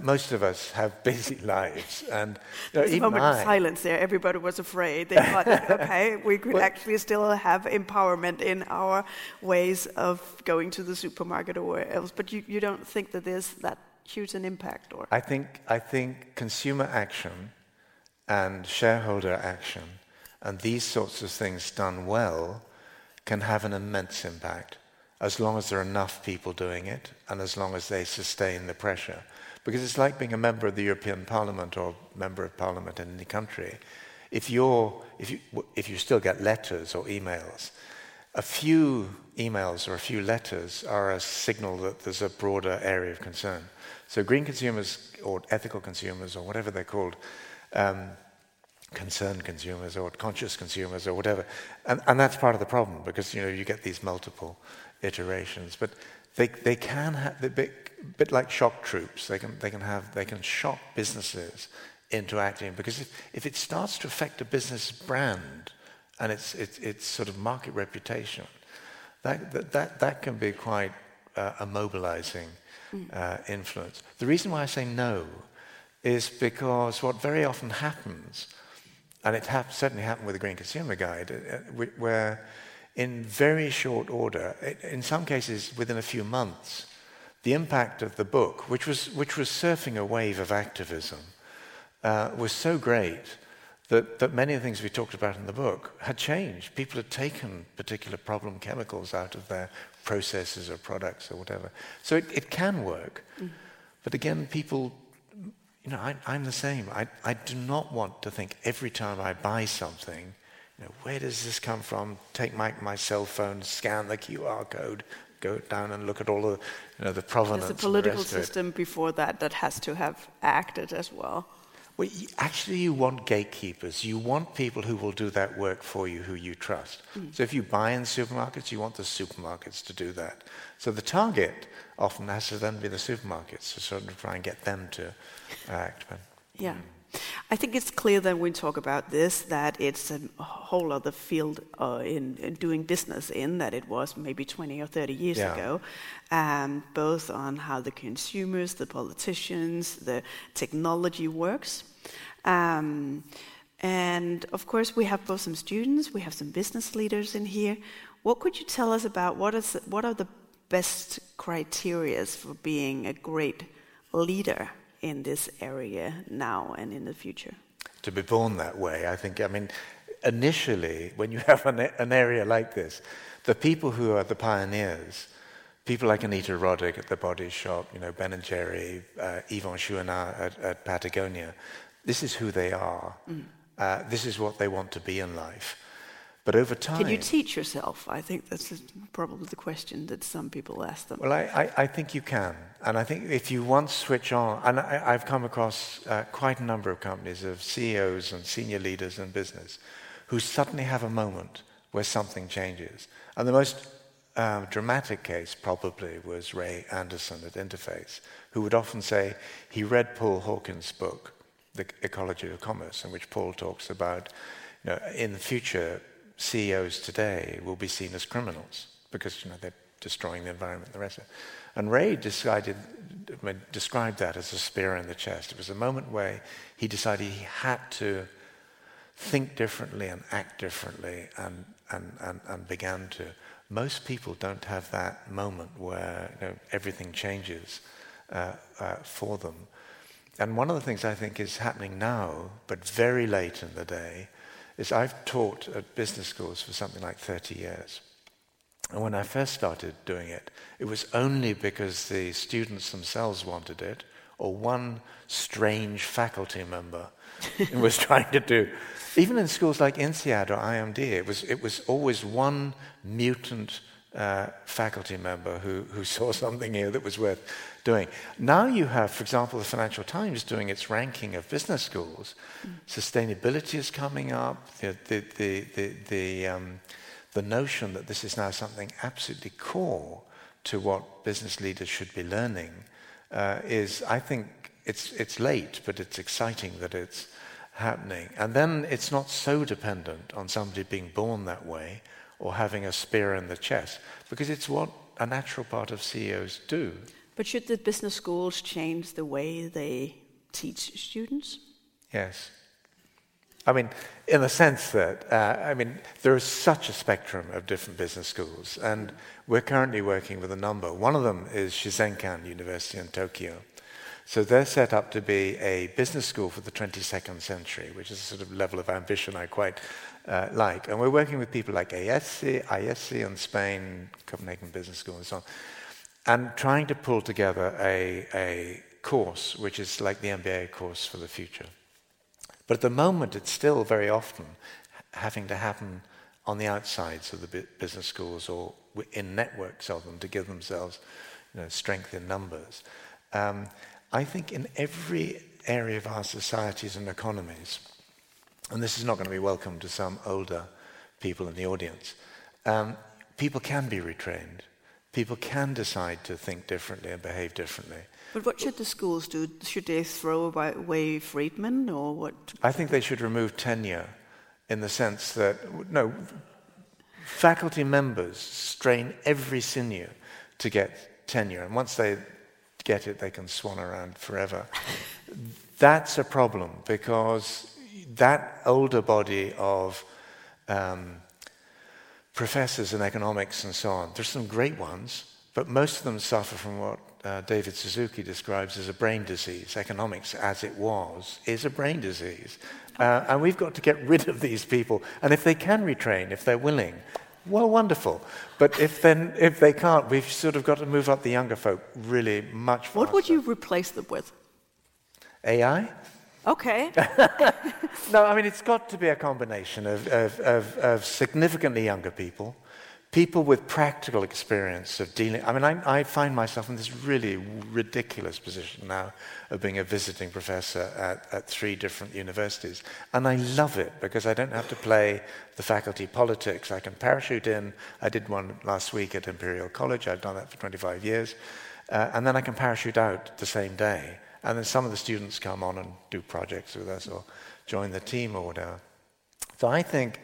most of us have busy lives, and you know, a moment I, of silence there. Everybody was afraid. They thought, okay, we could well, actually still have empowerment in our ways of going to the supermarket or where else. But you, you don't think that there's that huge an impact, or? I think I think consumer action and shareholder action and these sorts of things done well can have an immense impact as long as there are enough people doing it and as long as they sustain the pressure. Because it's like being a member of the European Parliament or member of Parliament in any country. If, you're, if, you, if you still get letters or emails, a few emails or a few letters are a signal that there's a broader area of concern. So green consumers or ethical consumers or whatever they're called, um, concerned consumers or conscious consumers or whatever, and, and that's part of the problem because you know you get these multiple iterations. But they, they can have, a bit, bit like shock troops. They can, they can have, they can shock businesses into acting because if, if it starts to affect a business brand and its, its, its sort of market reputation, that, that, that, that can be quite uh, a mobilizing mm. uh, influence. The reason why I say no is because what very often happens, and it hap- certainly happened with the Green Consumer Guide, uh, uh where in very short order, in some cases within a few months, the impact of the book, which was, which was surfing a wave of activism, uh, was so great that, that many of the things we talked about in the book had changed. People had taken particular problem chemicals out of their processes or products or whatever. So it, it can work. Mm. But again, people you know, I, I'm the same. I, I do not want to think every time I buy something, you know, where does this come from? Take my, my cell phone, scan the QR code, go down and look at all the, you know, the provenance. There's a political the system before that that has to have acted as well. Well, you, actually, you want gatekeepers. You want people who will do that work for you, who you trust. Mm. So if you buy in supermarkets, you want the supermarkets to do that. So the target often has to then be the supermarkets to sort of try and get them to act. But, yeah. I think it's clear that when we talk about this that it's a whole other field uh, in, in, doing business in that it was maybe 20 or 30 years yeah. ago, um, both on how the consumers, the politicians, the technology works. Um, and of course, we have both some students, we have some business leaders in here. What could you tell us about what is what are the best criteria for being a great leader in this area now and in the future? To be born that way, I think, I mean, initially, when you have an, an area like this, the people who are the pioneers, people like Anita Roddick at the Body Shop, you know, Ben and Jerry, uh, Yvon Chouinard at, at, Patagonia, this is who they are. Mm. Uh, this is what they want to be in life. But over time. Can you teach yourself? I think that's probably the question that some people ask them. Well, I, I, I think you can. And I think if you once switch on, and I, have come across uh, quite a number of companies of CEOs and senior leaders in business who suddenly have a moment where something changes. And the most um, dramatic case probably was Ray Anderson at Interface, who would often say he read Paul Hawken's book, The Ecology of Commerce, in which Paul talks about, you know, in the future, CEOs today will be seen as criminals because you know, they're destroying the environment and the rest of it. And Ray decided, described that as a spear in the chest. It was a moment where he decided he had to think differently and act differently and, and, and, and began to. Most people don't have that moment where you know, everything changes uh, uh, for them. And one of the things I think is happening now, but very late in the day, is I've taught at business schools for something like 30 years. And when I first started doing it, it was only because the students themselves wanted it, or one strange faculty member was trying to do. Even in schools like INSEAD or IMD, it was, it was always one mutant uh, faculty member who, who saw something here that was worth doing. Now you have, for example, the Financial Times doing its ranking of business schools. Mm. Sustainability is coming up. The, the, the, the, the, um, the notion that this is now something absolutely core to what business leaders should be learning uh, is, I think, it's, it's late, but it's exciting that it's happening. And then it's not so dependent on somebody being born that way or having a spear in the chest, because it's what a natural part of CEOs do. But should the business schools change the way they teach students? Yes. I mean, in the sense that, uh, I mean, there is such a spectrum of different business schools, and we're currently working with a number. One of them is Shizenkan University in Tokyo. So they're set up to be a business school for the 22nd century, which is a sort of level of ambition I quite uh, like. And we're working with people like ASC, ISC in Spain, Copenhagen Business School, and so on and trying to pull together a, a course which is like the MBA course for the future. But at the moment, it's still very often having to happen on the outsides of the business schools or in networks of them to give themselves you know, strength in numbers. Um, I think in every area of our societies and economies, and this is not going to be welcome to some older people in the audience, um, people can be retrained people can decide to think differently and behave differently. But what should the schools do? Should they throw away Friedman or what? I think they should remove tenure in the sense that, no, faculty members strain every sinew to get tenure. And once they get it, they can swan around forever. That's a problem because that older body of um, professors in economics and so on. There's some great ones, but most of them suffer from what uh, David Suzuki describes as a brain disease. Economics, as it was, is a brain disease. Uh, and we've got to get rid of these people. And if they can retrain, if they're willing, well, wonderful. But if, then, if they can't, we've sort of got to move up the younger folk really much faster. What would you replace them with? AI? Okay. no, I mean, it's got to be a combination of, of, of, of significantly younger people, people with practical experience of dealing. I mean, I, I, find myself in this really ridiculous position now of being a visiting professor at, at three different universities. And I love it because I don't have to play the faculty politics. I can parachute in. I did one last week at Imperial College, I've done that for 25 years. Uh, and then I can parachute out the same day. And then some of the students come on and do projects with us or join the team or whatever. So I think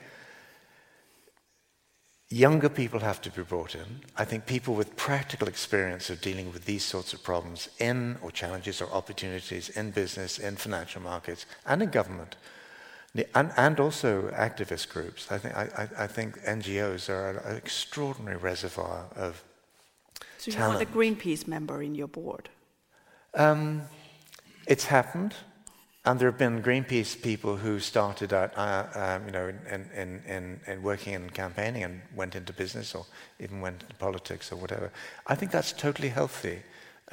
Younger people have to be brought in. I think people with practical experience of dealing with these sorts of problems in, or challenges, or opportunities in business, in financial markets, and in government, and, and also activist groups. I think, I, I think NGOs are an extraordinary reservoir of. So you talent. want a Greenpeace member in your board? Um, it's happened. And there have been Greenpeace people who started out, uh, um, you know, in, in, in, in, working and campaigning and went into business or even went into politics or whatever. I think that's totally healthy,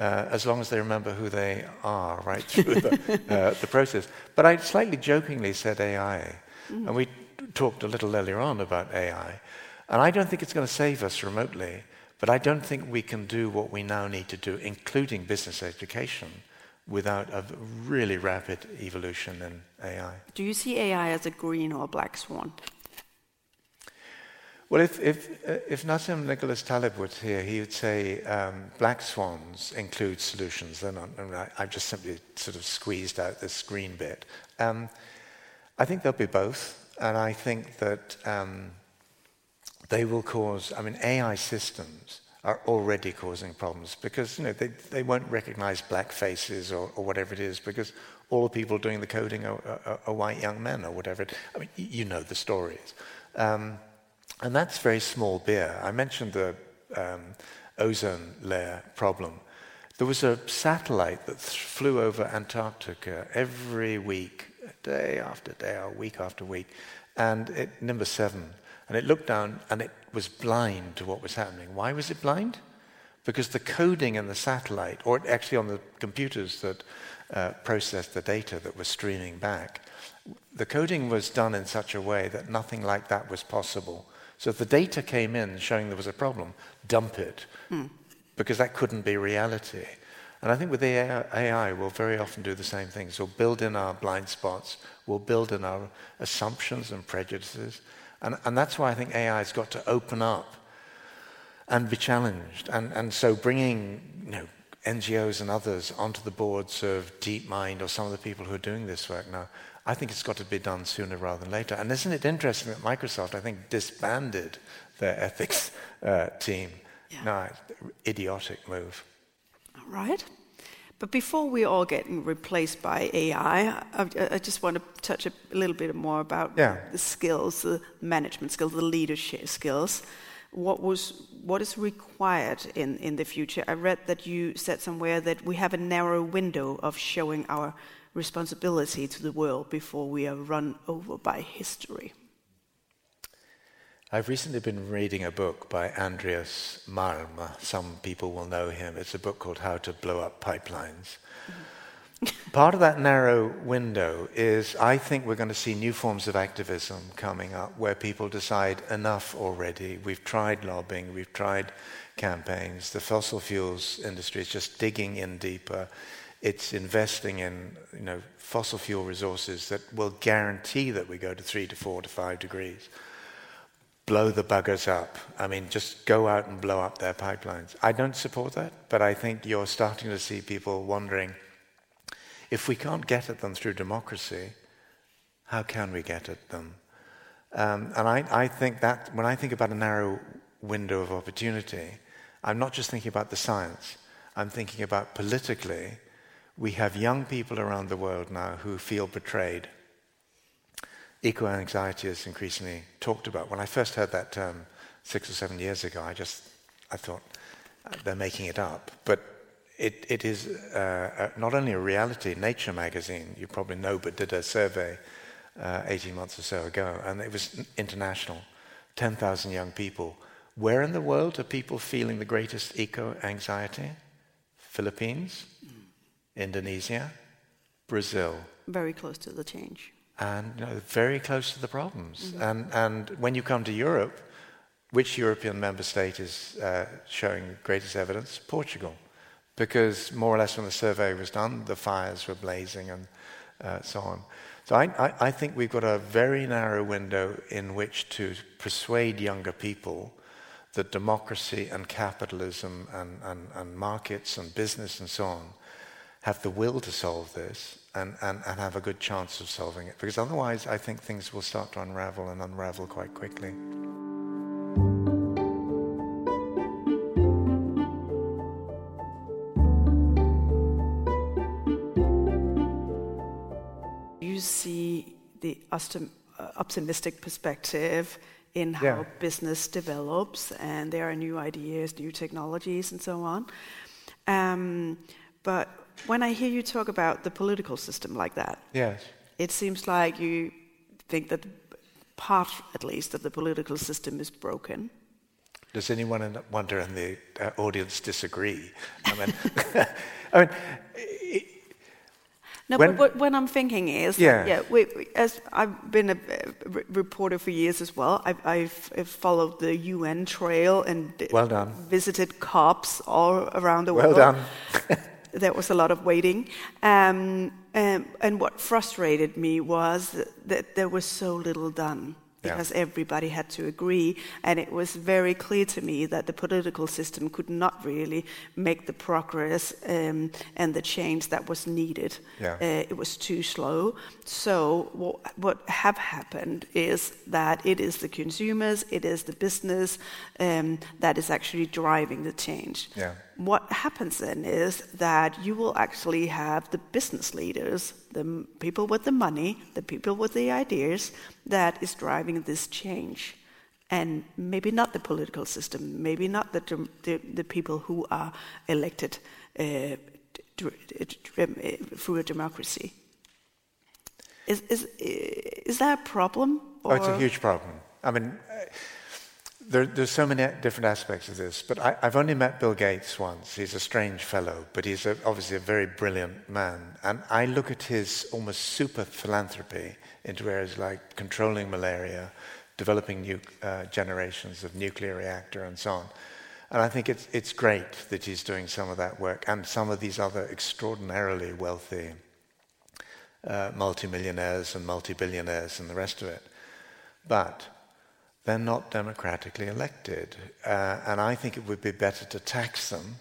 uh, as long as they remember who they are right through the, uh, the process. But I slightly jokingly said AI, mm. and we talked a little earlier on about AI, and I don't think it's going to save us remotely. But I don't think we can do what we now need to do, including business education, without a really rapid evolution in AI. Do you see AI as a green or a black swan? Well, if, if, uh, if Nassim Nicholas Taleb was here, he would say um, black swans include solutions. They're not, I, I've just simply sort of squeezed out this green bit. Um, I think there'll be both, and I think that um, they will cause, I mean, AI systems are already causing problems because you know they, they won't recognize black faces or, or whatever it is because all the people doing the coding are, are, are white young men or whatever. It, I mean, you know the stories. Um, and that's very small beer. I mentioned the um, ozone layer problem. There was a satellite that th- flew over Antarctica every week, day after day, or week after week, and it, Nimbus 7 and it looked down and it was blind to what was happening. Why was it blind? Because the coding in the satellite, or actually on the computers that uh, processed the data that was streaming back, the coding was done in such a way that nothing like that was possible. So if the data came in showing there was a problem, dump it, mm. because that couldn't be reality. And I think with AI, AI, we'll very often do the same things. We'll build in our blind spots, we'll build in our assumptions and prejudices, and, and that's why I think AI has got to open up and be challenged. And, and so bringing you know, NGOs and others onto the boards of DeepMind or some of the people who are doing this work now, I think it's got to be done sooner rather than later. And isn't it interesting that Microsoft, I think, disbanded their ethics uh, team? Yeah. No, idiotic move. All right. But before we all getting replaced by AI, I, I, just want to touch a little bit more about yeah. the skills, the management skills, the leadership skills. What was what is required in, in the future? I read that you said somewhere that we have a narrow window of showing our responsibility to the world before we are run over by history. I've recently been reading a book by Andreas Malm. Some people will know him. It's a book called How to Blow Up Pipelines. Part of that narrow window is I think we're going to see new forms of activism coming up where people decide enough already. We've tried lobbying, we've tried campaigns. The fossil fuels industry is just digging in deeper. It's investing in you know, fossil fuel resources that will guarantee that we go to three to four to five degrees blow the buggers up. I mean, just go out and blow up their pipelines. I don't support that, but I think you're starting to see people wondering if we can't get at them through democracy, how can we get at them? Um, and I, I think that when I think about a narrow window of opportunity, I'm not just thinking about the science, I'm thinking about politically. We have young people around the world now who feel betrayed eco anxiety is increasingly talked about. When I first heard that term six or seven years ago, I just I thought uh, they're making it up. But it, it is uh, not only a reality. Nature magazine, you probably know, but did a survey uh, 18 months or so ago, and it was international. 10,000 young people. Where in the world are people feeling the greatest eco anxiety? Philippines, Indonesia, Brazil, Very close to the change. And you know, very close to the problems. And, and when you come to Europe, which European member state is uh, showing greatest evidence? Portugal. Because more or less when the survey was done, the fires were blazing and uh, so on. So I, I, I think we've got a very narrow window in which to persuade younger people that democracy and capitalism and, and, and markets and business and so on have the will to solve this and, and, and have a good chance of solving it. Because otherwise, I think things will start to unravel and unravel quite quickly. You see the uh, optimistic perspective in how Yeah. business develops, and there are new ideas, new technologies, and so on. Um, but when I hear you talk about the political system like that, Yes. it seems like you think that part, at least, of the political system is broken. Does anyone in, wonder in the uh, audience disagree? I mean, I mean, i- No, When- but what, what I'm thinking is, Yeah. yeah, we, we- as I've been a, re- reporter for years as well. I've, I've, I've followed the UN trail and Well done. visited COPs all around the well world. Well done. there was a lot of waiting. Um, um, and what frustrated me was that, that there was so little done Yeah. because everybody had to agree. And it was very clear to me that the political system could not really make the progress um, and the change that was needed. Yeah. Uh, it was too slow. So what, what have happened is that it is the consumers, it is the business um, that is actually driving the change. Yeah. What happens then is that you will actually have the business leaders, the m- people with the money, the people with the ideas, that is driving this change. And maybe not the political system, maybe not the, the, the people who are elected uh, through a democracy. Is, is, is that a problem? Oh, it's a huge problem. I mean, uh, there, there's so many different aspects of this, but I, I've only met Bill Gates once. He's a strange fellow, but he's a, obviously a very brilliant man. And I look at his almost super philanthropy into areas like controlling malaria, developing new uh, generations of nuclear reactor, and so on. And I think it's, it's great that he's doing some of that work and some of these other extraordinarily wealthy uh, multimillionaires and multi-billionaires and the rest of it. But they're not democratically elected. Uh, and I think it would be better to tax them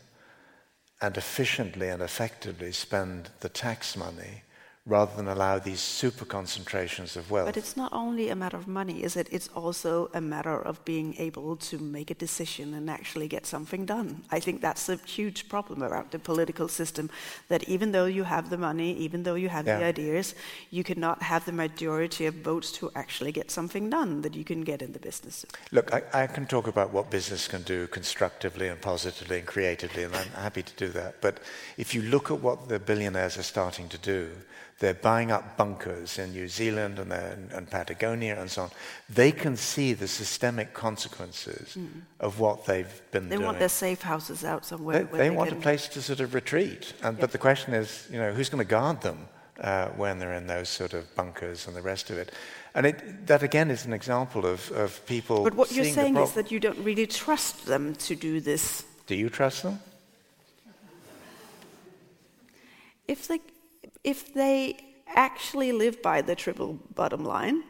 and efficiently and effectively spend the tax money rather than allow these super concentrations of wealth. But it's not only a matter of money, is it? It's also a matter of being able to make a decision and actually get something done. I think that's a huge problem around the political system. That even though you have the money, even though you have the ideas, you cannot have the majority of votes to actually get something done that you can get in the business. Look, I, I can talk about what business can do constructively and positively and creatively, and I'm happy to do that. But if you look at what the billionaires are starting to do, they're buying up bunkers in New Zealand and, and Patagonia and so on. They can see the systemic consequences of what they've been Mm. They doing. want their safe houses out somewhere. They, they they want can, a place to sort of retreat. And, But the question is, you know, who's going to guard them uh, when they're in those sort of bunkers and the rest of it? And it, that, again, is an example of, of people But what you're saying is that you don't really trust them to do this. Do you trust them? if they if they actually live by the triple bottom line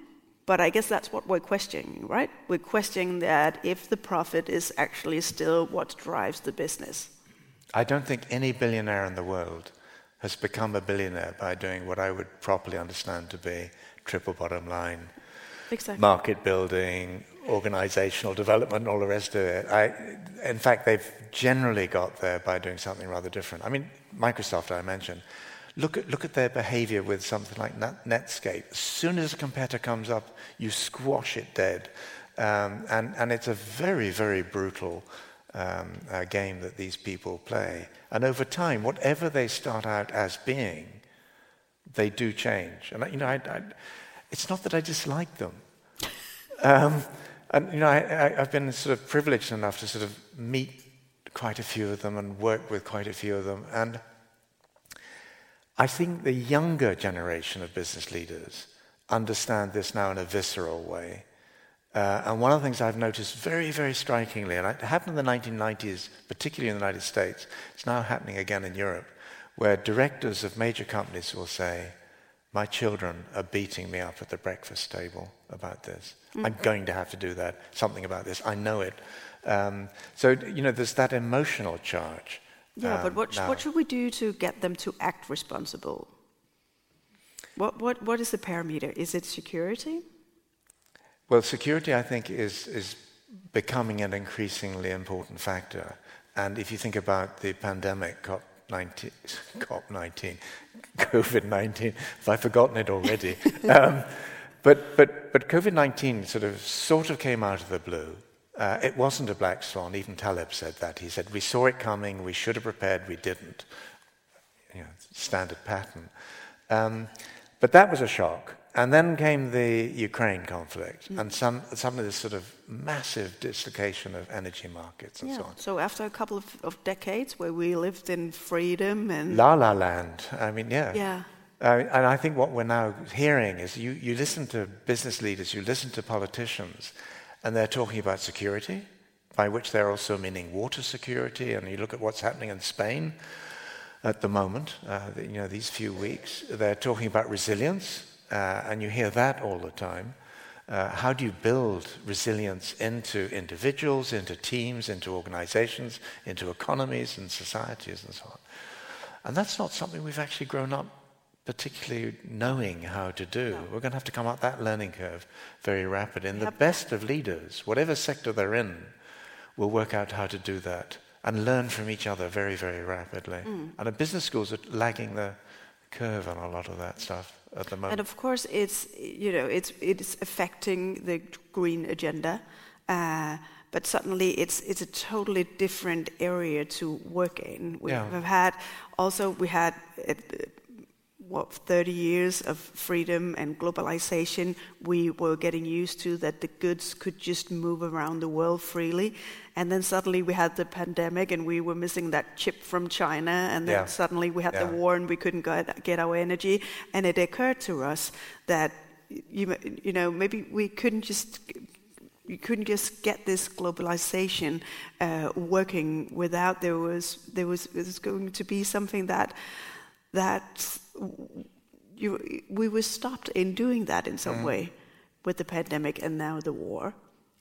but i guess that's what we're questioning right we're questioning that if the profit is actually still what drives the business I don't think any billionaire in the world has become a billionaire by doing what I would properly understand to be triple bottom line, exactly market building, organizational development, all the rest of it. I, in fact, they've generally got there by doing something rather different. I mean, Microsoft, I mentioned. Look at, look at their behavior with something like Net- Netscape. As soon as a competitor comes up, you squash it dead. Um, and, and it's a very, very brutal um, uh, game that these people play. And over time, whatever they start out as being, they do change. And you know, I, I, it's not that I dislike them. Um, and you know, I, I've been sort of privileged enough to sort of meet quite a few of them and work with quite a few of them. And I think the younger generation of business leaders understand this now in a visceral way. Uh, and one of the things I've noticed very, very strikingly, and it happened in the 1990s, particularly in the United States, it's now happening again in Europe, where directors of major companies will say, My children are beating me up at the breakfast table about this. Mm-hmm. I'm going to have to do that, something about this. I know it. Um, so, you know, there's that emotional charge. Yeah, um, but what, sh- what should we do to get them to act responsible? What, what, what is the parameter? Is it security? Well, security, I think, is, is becoming an increasingly important factor. And if you think about the pandemic, COP19, COP19 COVID-19, have I forgotten it already? um, but, but, but COVID-19 sort of, sort of came out of the blue. Uh, it wasn't a black swan. Even Taleb said that. He said, we saw it coming, we should have prepared, we didn't. You know, standard pattern. Um, but that was a shock. And then came the Ukraine conflict, mm. and some, some of this sort of massive dislocation of energy markets and yeah. so on. So after a couple of, of, decades where we lived in freedom and la la land, I mean, yeah, yeah. And I think what we're now hearing is you, you listen to business leaders, you listen to politicians, and they're talking about security, by which they're also meaning water security. And you look at what's happening in Spain at the moment, uh, you know, these few weeks, they're talking about resilience uh, and you hear that all the time. Uh, how do you build resilience into individuals, into teams, into organizations, into economies and societies and so on? And that's not something we've actually grown up particularly knowing how to do. No. We're going to have to come up that learning curve very rapidly. And the best of leaders, whatever sector they're in, will work out how to do that and learn from each other very, very rapidly. Mm. And the business schools are lagging the curve on a lot of that stuff at the moment. And of course, it's you know it's it's affecting the green agenda, uh, but suddenly it's it's a totally different area to work in. We yeah. have had also we had. What 30 years of freedom and globalization we were getting used to that the goods could just move around the world freely and then suddenly we had the pandemic and we were missing that chip from China. And then yeah. suddenly we had yeah. the war and we couldn't get, get our energy. And it occurred to us that, you, you know, maybe we couldn't just you couldn't just get this globalization uh, working without there was there was, there was going to be something that that you, we were stopped in doing that in some mm. way with the pandemic and now the war.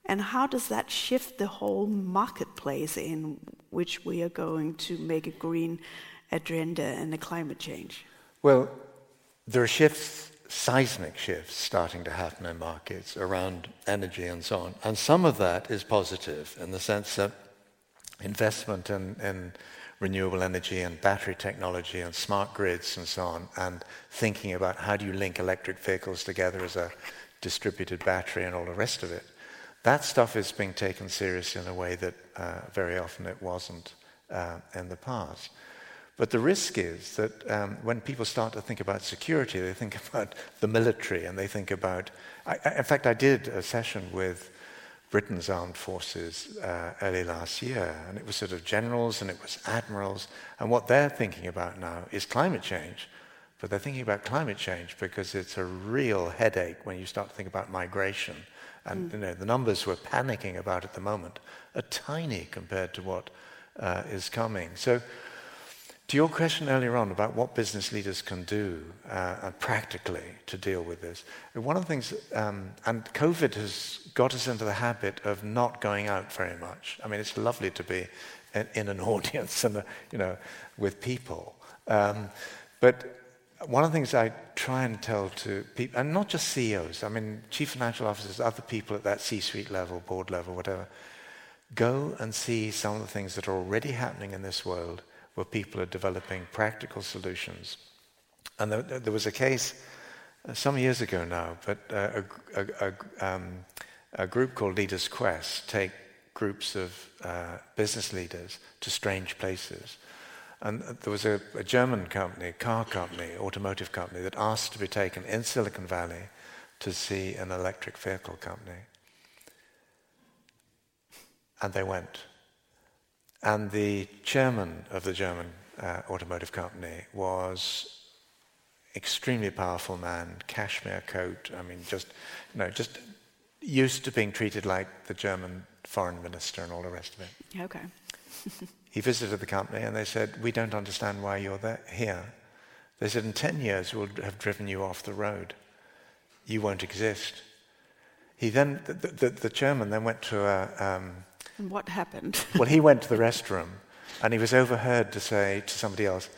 And how does that shift the whole marketplace in which we are going to make a green agenda and a climate change? Well, there are shifts, seismic shifts, starting to happen in markets around energy and so on. And some of that is positive in the sense that investment in, in renewable energy and battery technology and smart grids and so on, and thinking about how do you link electric vehicles together as a distributed battery and all the rest of it that stuff is being taken seriously in a way that uh, very often it wasn't uh, in the past. But the risk is that um, when people start to think about security, they think about the military and they think about. I, in fact, I did a session with Britain's armed forces uh, early last year, and it was sort of generals and it was admirals. And what they're thinking about now is climate change. But they're thinking about climate change because it's a real headache when you start to think about migration and mm. you know, the numbers we're panicking about at the moment are tiny compared to what uh, is coming. So, to your question earlier on about what business leaders can do uh, practically to deal with this, one of the things, um, and COVID has got us into the habit of not going out very much. I mean, it's lovely to be in, in an audience and, uh, you know, with people. Um, but one of the things I try and tell to people, and not just CEOs, I mean, chief financial officers, other people at that C suite level, board level, whatever, go and see some of the things that are already happening in this world where people are developing practical solutions. And there, there was a case uh, some years ago now, but uh, a, a, a, um, a, group called Leaders Quest take groups of uh, business leaders to strange places. And there was a, a German company, car company, automotive company, that asked to be taken in Silicon Valley to see an electric vehicle company. And they went. And the chairman of the German uh, automotive company was extremely powerful man, cashmere coat. I mean, just you know, just used to being treated like the German foreign minister and all the rest of it. Okay. he visited the company and they said, "We don't understand why you're there, here." They said, "In ten years, we'll have driven you off the road. You won't exist." He then, the, the, the chairman then went to a. Um, and what happened? well, he went to the restroom and he was overheard to say to somebody else,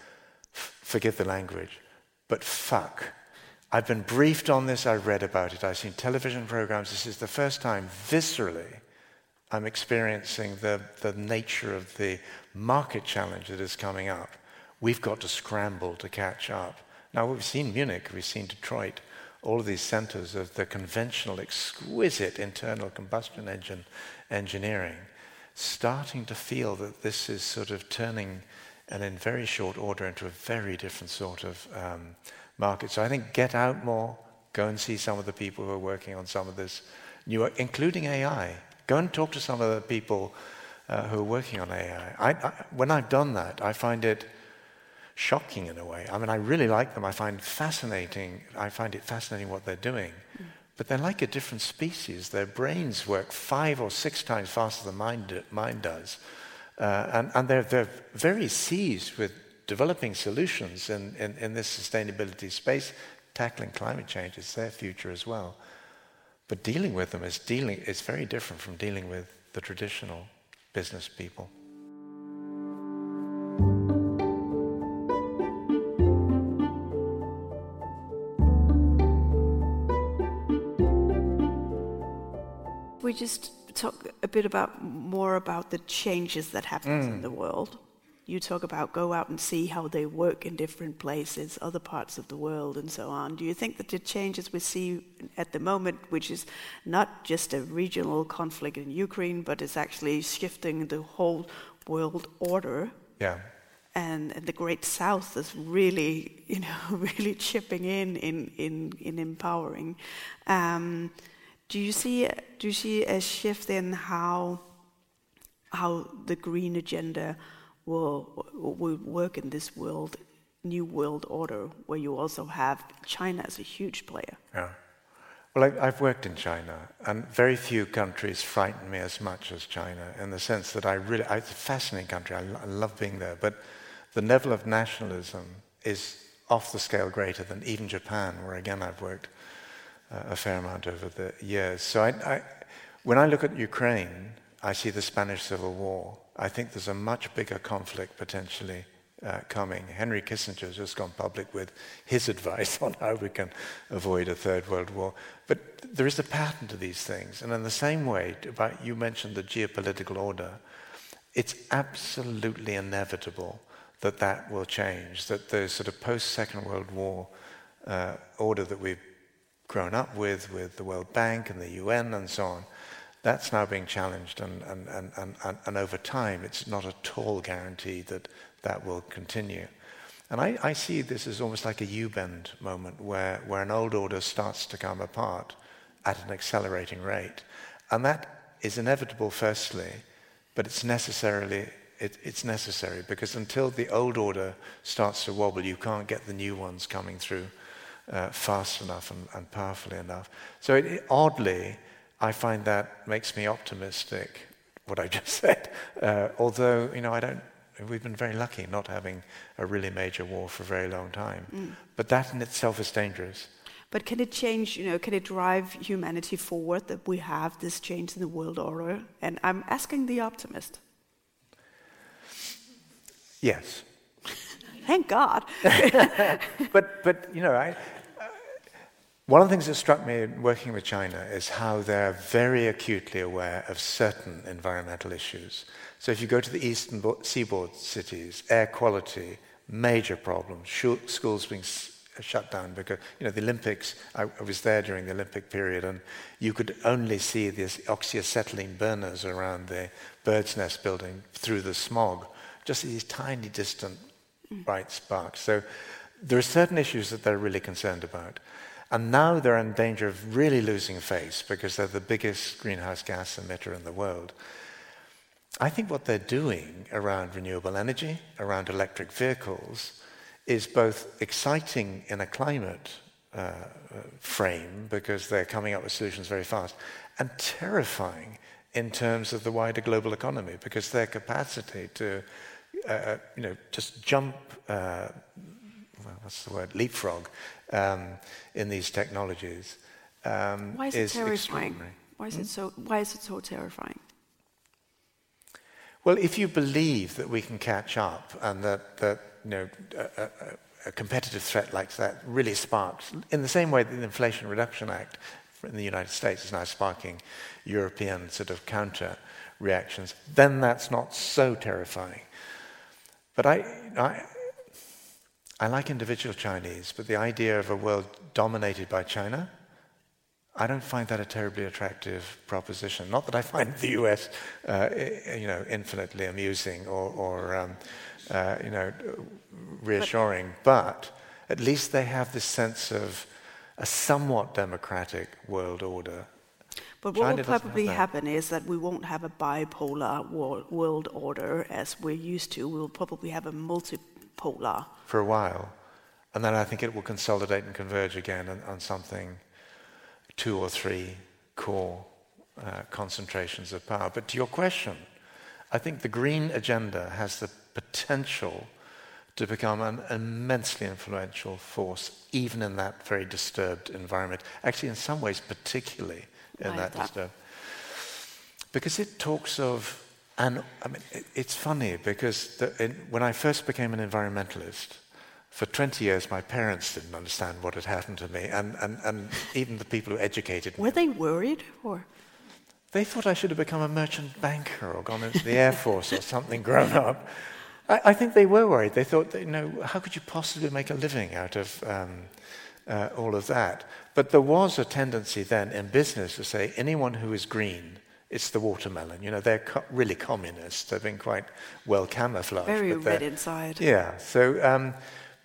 forgive the language, but fuck. I've been briefed on this, I've read about it, I've seen television programs. This is the first time, viscerally, I'm experiencing the, the nature of the market challenge that is coming up. We've got to scramble to catch up. Now, we've seen Munich, we've seen Detroit, all of these centers of the conventional, exquisite internal combustion engine engineering, starting to feel that this is sort of turning, and in very short order, into a very different sort of um, market. So I think get out more, go and see some of the people who are working on some of this new, including AI. Go and talk to some of the people uh, who are working on AI. I, I, when I've done that, I find it shocking in a way. I mean, I really like them. I find fascinating. I find it fascinating what they're doing. Mm. But they're like a different species. Their brains work five or six times faster than mine, do, mine does. Uh, and, and they're, they're very seized with developing solutions in, in, in this sustainability space. Tackling climate change is their future as well. But dealing with them is dealing is very different from dealing with the traditional business people. Just talk a bit about more about the changes that happen mm. in the world you talk about go out and see how they work in different places, other parts of the world, and so on. Do you think that the changes we see at the moment, which is not just a regional conflict in Ukraine, but is actually shifting the whole world order? Yeah. And, and the Great South is really, you know, really chipping in in in, in empowering. Um, do you see do you see a shift in how how the green agenda will, will work in this world, new world order, where you also have China as a huge player. Yeah. Well, I, have worked in China, and very few countries frighten me as much as China in the sense that I really, it's a fascinating country. I, I love being there, but the level of nationalism is off the scale greater than even Japan, where again I've worked a fair amount over the years. So I, I, when I look at Ukraine, I see the Spanish Civil War. I think there's a much bigger conflict potentially uh, coming. Henry Kissinger has just gone public with his advice on how we can avoid a third world war. But there is a pattern to these things. And in the same way, about, you mentioned the geopolitical order, it's absolutely inevitable that that will change, that the sort of post Second World War uh, order that we've grown up with, with the World Bank and the UN and so on, that's now being challenged, and, and, and, and, and over time, it's not at all guaranteed that that will continue. And I, I see this as almost like a U-bend moment where, where an old order starts to come apart at an accelerating rate. And that is inevitable, firstly, but it's necessarily it, it's necessary because until the old order starts to wobble, you can't get the new ones coming through uh, fast enough and, and, powerfully enough. So it, it, oddly, I find that makes me optimistic, what I just said. Uh, although, you know, I don't, we've been very lucky not having a really major war for a very long time. Mm. But that in itself is dangerous. But can it change, you know, can it drive humanity forward that we have this change in the world order? And I'm asking the optimist. Yes. Thank God. but, but, you know, I, one of the things that struck me working with China is how they're very acutely aware of certain environmental issues. So if you go to the eastern seaboard cities, air quality, major problems, schools being shut down because, you know, the Olympics, I, I was there during the Olympic period and you could only see these oxyacetylene burners around the bird's nest building through the smog, just these tiny distant bright sparks. So there are certain issues that they're really concerned about. And now they're in danger of really losing face because they're the biggest greenhouse gas emitter in the world. I think what they're doing around renewable energy, around electric vehicles, is both exciting in a climate uh, frame because they're coming up with solutions very fast, and terrifying in terms of the wider global economy because their capacity to, uh, uh you know, just jump, uh, well, what's the word, leapfrog um, in these technologies. Um, why is, is it terrifying? Why is hmm? it so? Why is it so terrifying? Well, if you believe that we can catch up and that, that you know, a, a, a competitive threat like that really sparks, in the same way that the Inflation Reduction Act in the United States is now sparking European sort of counter reactions, then that's not so terrifying. But I, I, I like individual Chinese, but the idea of a world dominated by China I don't find that a terribly attractive proposition. Not that I find the US, uh, you know, infinitely amusing or, or um, uh, you know, reassuring, but at least they have this sense of a somewhat democratic world order. But what China will probably happen is that we won't have a bipolar world order as we're used to. We'll probably have a multipolar. For a while. And then I think it will consolidate and converge again on, on something two or three core uh, concentrations of power. But to your question, I think the green agenda has the potential to become an immensely influential force, even in that very disturbed environment. Actually, in some ways, particularly in that, that disturbed. Because it talks of, and I mean, it, it's funny because the, in, when I first became an environmentalist, for 20 years, my parents didn't understand what had happened to me, and, and, and even the people who educated me. Were they worried? Or? They thought I should have become a merchant banker or gone into the Air Force or something grown up. I, I, think they were worried. They thought, that, you know, how could you possibly make a living out of um, uh, all of that? But there was a tendency then in business to say anyone who is green it's the watermelon. You know, they're co- really communists. They've been quite well camouflaged. Very red inside. Yeah. So, um,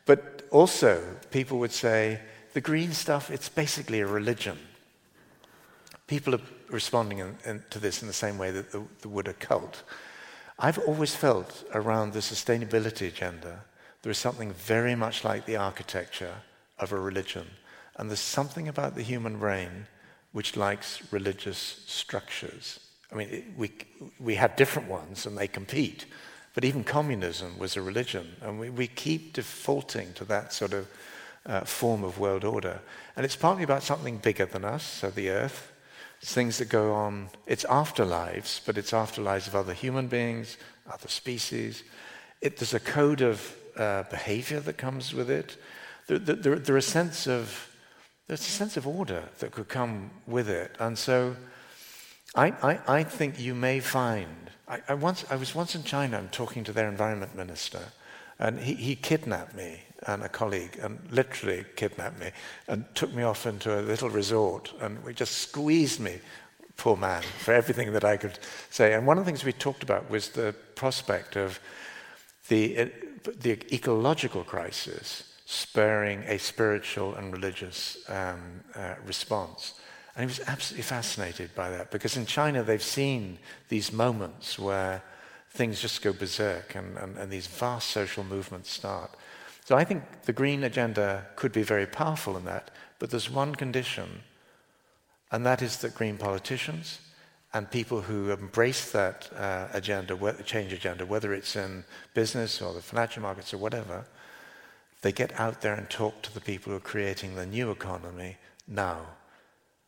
but also, people would say, the green stuff, it's basically a religion. People are responding in, in, to this in the same way that the would a cult. I've always felt around the sustainability agenda, there is something very much like the architecture of a religion. And there's something about the human brain which likes religious structures. I mean, we, we have different ones and they compete. But even communism was a religion, and we, we keep defaulting to that sort of uh, form of world order. And it's partly about something bigger than us, so the earth. It's things that go on, it's afterlives, but it's afterlives of other human beings, other species. It, there's a code of uh, behavior that comes with it. There, there, there, a sense of, there's a sense of order that could come with it. And so I, I, I think you may find I, I, once, I was once in China and talking to their environment minister, and he, he kidnapped me and a colleague, and literally kidnapped me, and took me off into a little resort, and we just squeezed me, poor man, for everything that I could say. And one of the things we talked about was the prospect of the, the ecological crisis spurring a spiritual and religious um, uh, response. And he was absolutely fascinated by that because in China they've seen these moments where things just go berserk and, and, and, these vast social movements start. So I think the green agenda could be very powerful in that, but there's one condition, and that is that green politicians and people who embrace that uh, agenda, change agenda, whether it's in business or the financial markets or whatever, they get out there and talk to the people who are creating the new economy now.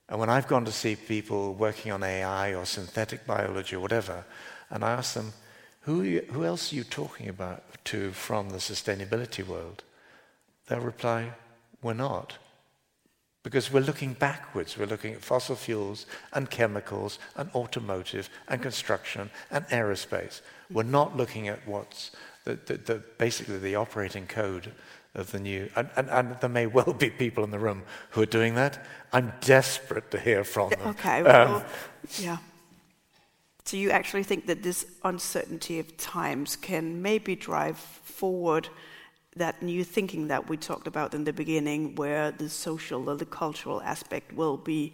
And when I've gone to see people working on AI or synthetic biology or whatever, and I ask them, who, who else are you talking about to from the sustainability world? They'll reply, we're not. Because we're looking backwards. We're looking at fossil fuels and chemicals and automotive and construction and aerospace. We're not looking at what's the, the, the, basically the operating code of the new. And, and, and, there may well be people in the room who are doing that. I'm desperate to hear from them. Okay, well, um, yeah. So you actually think that this uncertainty of times can maybe drive forward that new thinking that we talked about in the beginning, where the social or the cultural aspect will be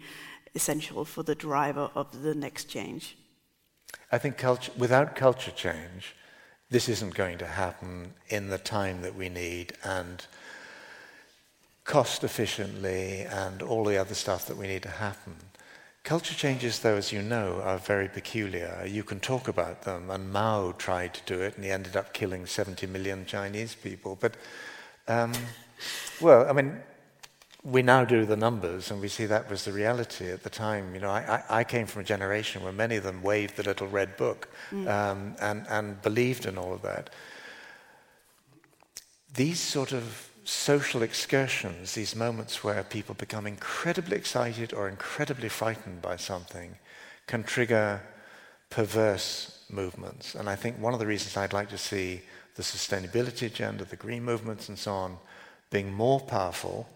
essential for the driver of the next change? I think culture, without culture change, this isn't going to happen in the time that we need and cost efficiently and all the other stuff that we need to happen. Culture changes, though, as you know, are very peculiar. You can talk about them, and Mao tried to do it, and he ended up killing 70 million Chinese people. But, um, well, I mean, we now do the numbers, and we see that was the reality at the time. You know, I, I, came from a generation where many of them waved the little red book mm. um, and, and believed in all of that. These sort of social excursions, these moments where people become incredibly excited or incredibly frightened by something, can trigger perverse movements. And I think one of the reasons I'd like to see the sustainability agenda, the green movements, and so on, being more powerful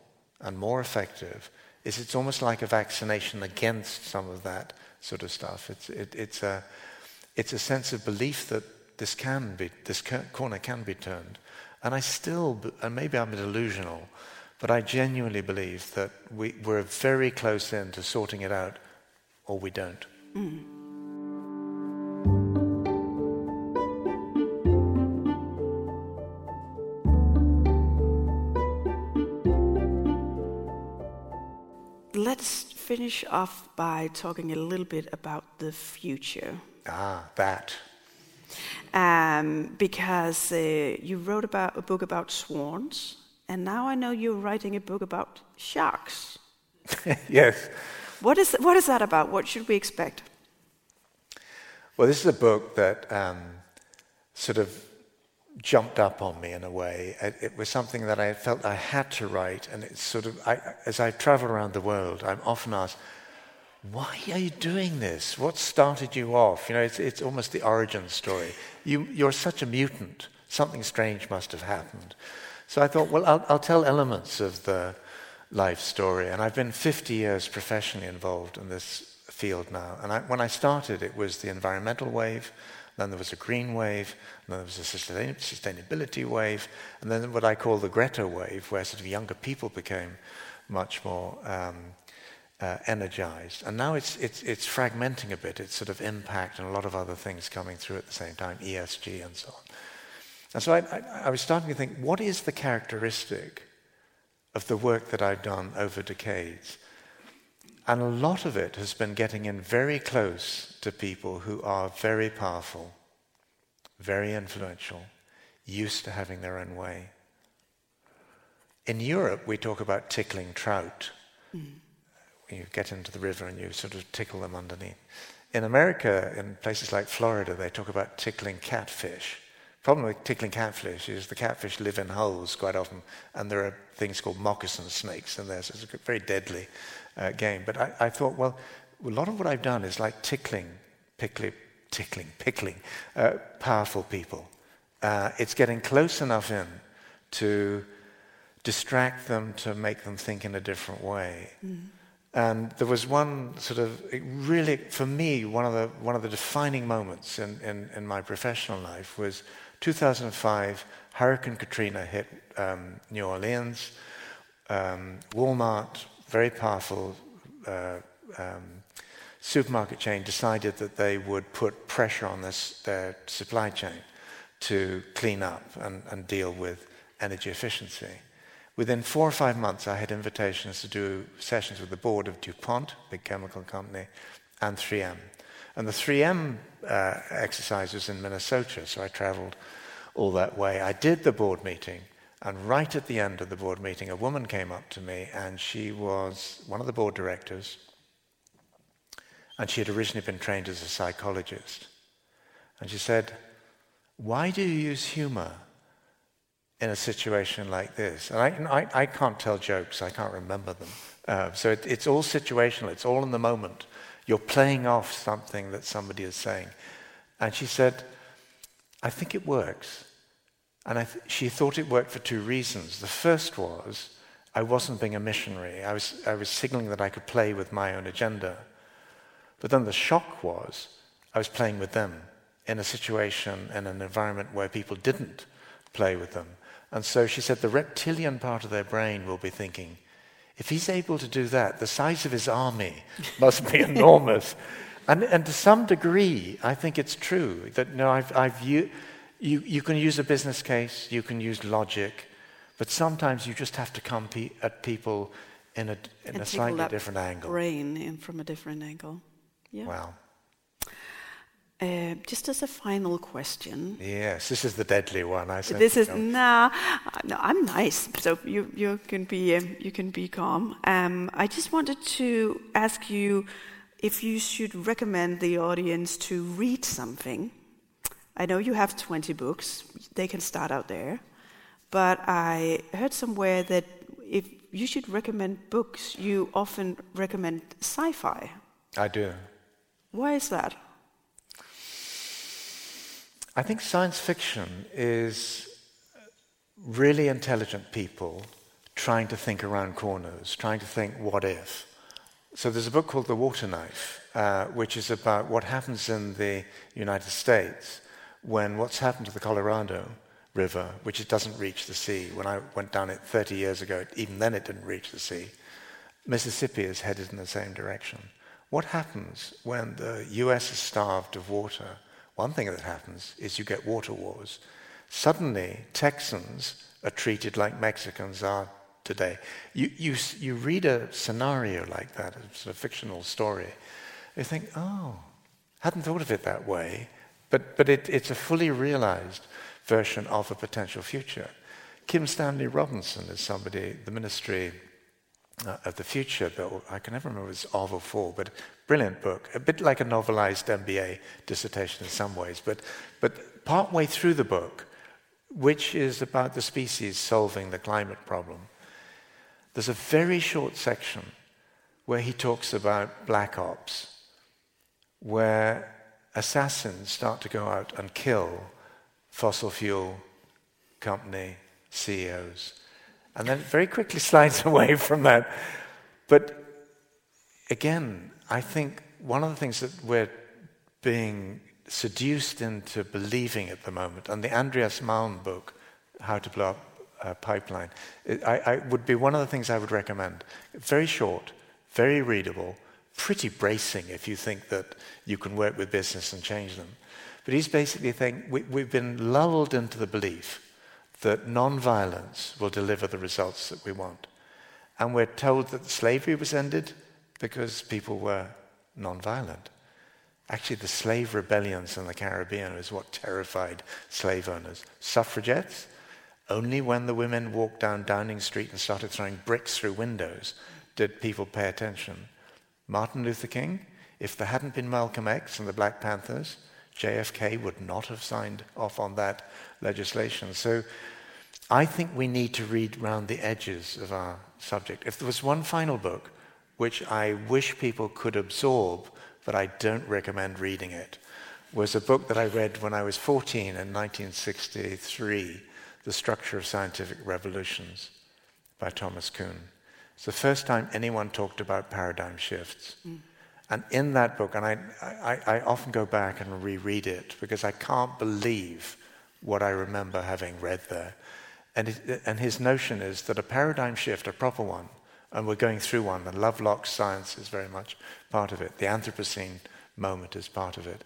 and more effective is it's almost like a vaccination against some of that sort of stuff. It's, it, it's, a, it's a sense of belief that this can be, this corner can be turned. And I still, and maybe I'm delusional, but I genuinely believe that we, we're very close in to sorting it out, or we don't. Mm. Let's finish off by talking a little bit about the future. Ah, that um, because uh, you wrote about a book about swans, and now I know you're writing a book about sharks. yes. What is what is that about? What should we expect? Well, this is a book that um, sort of jumped up on me in a way. It, it, was something that I felt I had to write, and it's sort of I, as I travel around the world, I'm often asked why are you doing this? What started you off? You know, it's, it's almost the origin story. You, you're such a mutant. Something strange must have happened. So I thought, well, I'll, I'll tell elements of the life story. And I've been 50 years professionally involved in this field now. And I, when I started, it was the environmental wave, then there was a green wave, then there was a sustainability wave, and then what I call the Greta wave, where sort of younger people became much more um, uh, energized. And now it's, it's, it's fragmenting a bit. It's sort of impact and a lot of other things coming through at the same time, ESG and so on. And so I, I, I was starting to think, what is the characteristic of the work that I've done over decades? And a lot of it has been getting in very close to people who are very powerful, very influential, used to having their own way. In Europe, we talk about tickling trout. Mm you get into the river and you sort of tickle them underneath. In America, in places like Florida, they talk about tickling catfish. Problem with tickling catfish is the catfish live in holes quite often, and there are things called moccasin snakes in there, so it's very deadly uh, game. But I, I, thought, well, a lot of what I've done is like tickling, pickling, tickling, pickling uh, powerful people. Uh, it's getting close enough in to distract them, to make them think in a different way. Mm. And there was one sort of, really, for me, one of the, one of the defining moments in, in, in my professional life was 2005, Hurricane Katrina hit um, New Orleans. Um, Walmart, very powerful uh, um, supermarket chain, decided that they would put pressure on this, their supply chain to clean up and, and deal with energy efficiency. Within four or five months, I had invitations to do sessions with the board of DuPont, big chemical company, and 3M. And the 3M uh, exercise was in Minnesota, so I traveled all that way. I did the board meeting, and right at the end of the board meeting, a woman came up to me, and she was one of the board directors, and she had originally been trained as a psychologist. And she said, Why do you use humor in a situation like this. And I, I, I can't tell jokes, I can't remember them. Uh, so it, it's all situational, it's all in the moment. You're playing off something that somebody is saying. And she said, I think it works. And th- she thought it worked for two reasons. The first was, I wasn't being a missionary. I was, I was signaling that I could play with my own agenda. But then the shock was, I was playing with them in a situation, in an environment where people didn't play with them. And so she said the reptilian part of their brain will be thinking, if he's able to do that, the size of his army must be enormous. And, and to some degree, I think it's true that you know, I've, I've you, You, can use a business case, you can use logic, but sometimes you just have to come pe- at people in a, in a slightly different angle. Brain in from a different angle. Yeah. Wow. Uh, just as a final question. Yes, this is the deadly one. I said. This is Oh, nah, no. I'm nice, so you you can be um, you can be calm. Um, I just wanted to ask you if you should recommend the audience to read something. I know you have 20 books; they can start out there. But I heard somewhere that if you should recommend books, you often recommend sci-fi. I do. Why is that? I think science fiction is really intelligent people trying to think around corners, trying to think, what if? So there's a book called The Water Knife, uh, which is about what happens in the United States when what's happened to the Colorado River, which it doesn't reach the sea. When I went down it 30 years ago, even then it didn't reach the sea. Mississippi is headed in the same direction. What happens when the US is starved of water? One thing that happens is you get water wars. Suddenly, Texans are treated like Mexicans are today. You, you, you read a scenario like that, a sort of fictional story, you think, oh, hadn't thought of it that way, but, but it, it's a fully realized version of a potential future. Kim Stanley Robinson is somebody, the ministry uh, of the future, though I can never remember if it's of or for, but brilliant book, a bit like a novelized MBA dissertation in some ways, but, but partway through the book, which is about the species solving the climate problem, there's a very short section where he talks about black ops, where assassins start to go out and kill fossil fuel company CEOs. And then it very quickly slides away from that. But again, I think one of the things that we're being seduced into believing at the moment, and the Andreas Malm book, How to Blow Up a Pipeline, it, I, I would be one of the things I would recommend. Very short, very readable, pretty bracing if you think that you can work with business and change them. But he's basically saying we, we've been lulled into the belief that non-violence will deliver the results that we want. And we're told that slavery was ended because people were non-violent. Actually, the slave rebellions in the Caribbean is what terrified slave owners. Suffragettes, only when the women walked down Downing Street and started throwing bricks through windows did people pay attention. Martin Luther King, if there hadn't been Malcolm X and the Black Panthers, JFK would not have signed off on that legislation. So I think we need to read round the edges of our subject. If there was one final book which I wish people could absorb, but I don't recommend reading it, was a book that I read when I was 14 in 1963, The Structure of Scientific Revolutions by Thomas Kuhn. It's the first time anyone talked about paradigm shifts. Mm. And in that book, and I, I, I, often go back and reread it because I can't believe what I remember having read there. And, it, and his notion is that a paradigm shift, a proper one, and we're going through one, and Lovelock's science is very much part of it. The Anthropocene moment is part of it.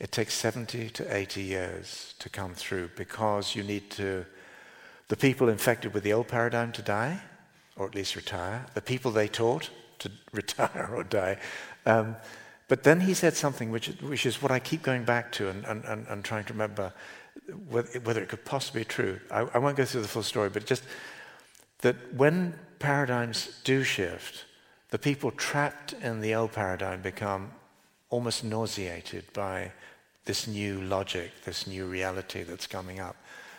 It takes 70 to 80 years to come through because you need to, the people infected with the old paradigm to die, or at least retire, the people they taught to retire or die. Um, but then he said something which, which is what I keep going back to and, and, and, and trying to remember whether, it could possibly be true. I, I won't go through the full story, but just that when paradigms do shift, the people trapped in the old paradigm become almost nauseated by this new logic, this new reality that's coming up.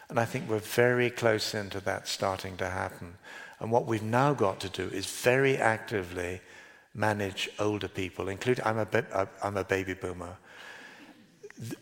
And I think we're very close into that starting to happen. And what we've now got to do is very actively manage older people, including, I'm a, I'm a baby boomer.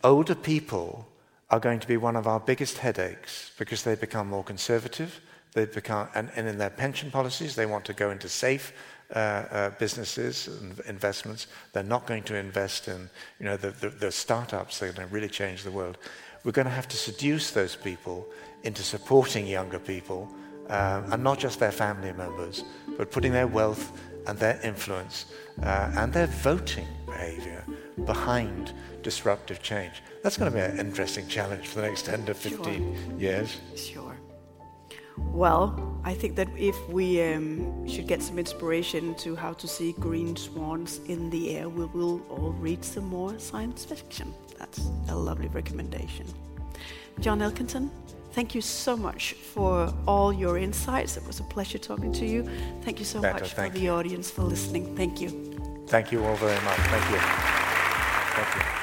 Older people are going to be one of our biggest headaches because they become more conservative. They become, and, and in their pension policies, they want to go into safe uh, uh, businesses and investments. They're not going to invest in you know, the, the, the startups that are going to really change the world. We're going to have to seduce those people into supporting younger people, um, and not just their family members, but putting their wealth and their influence uh, and their voting behavior behind disruptive change. That's going to be an interesting challenge for the next 10 to 15 Sure. years. Sure. Well, I think that if we um, should get some inspiration to how to see green swans in the air, we will all read some more science fiction. That's a lovely recommendation. John Elkington, thank you so much for all your insights. It was a pleasure talking to you. Thank you so Better, much for the you. audience for listening. Thank you. Thank you all very much. Thank you. Thank you.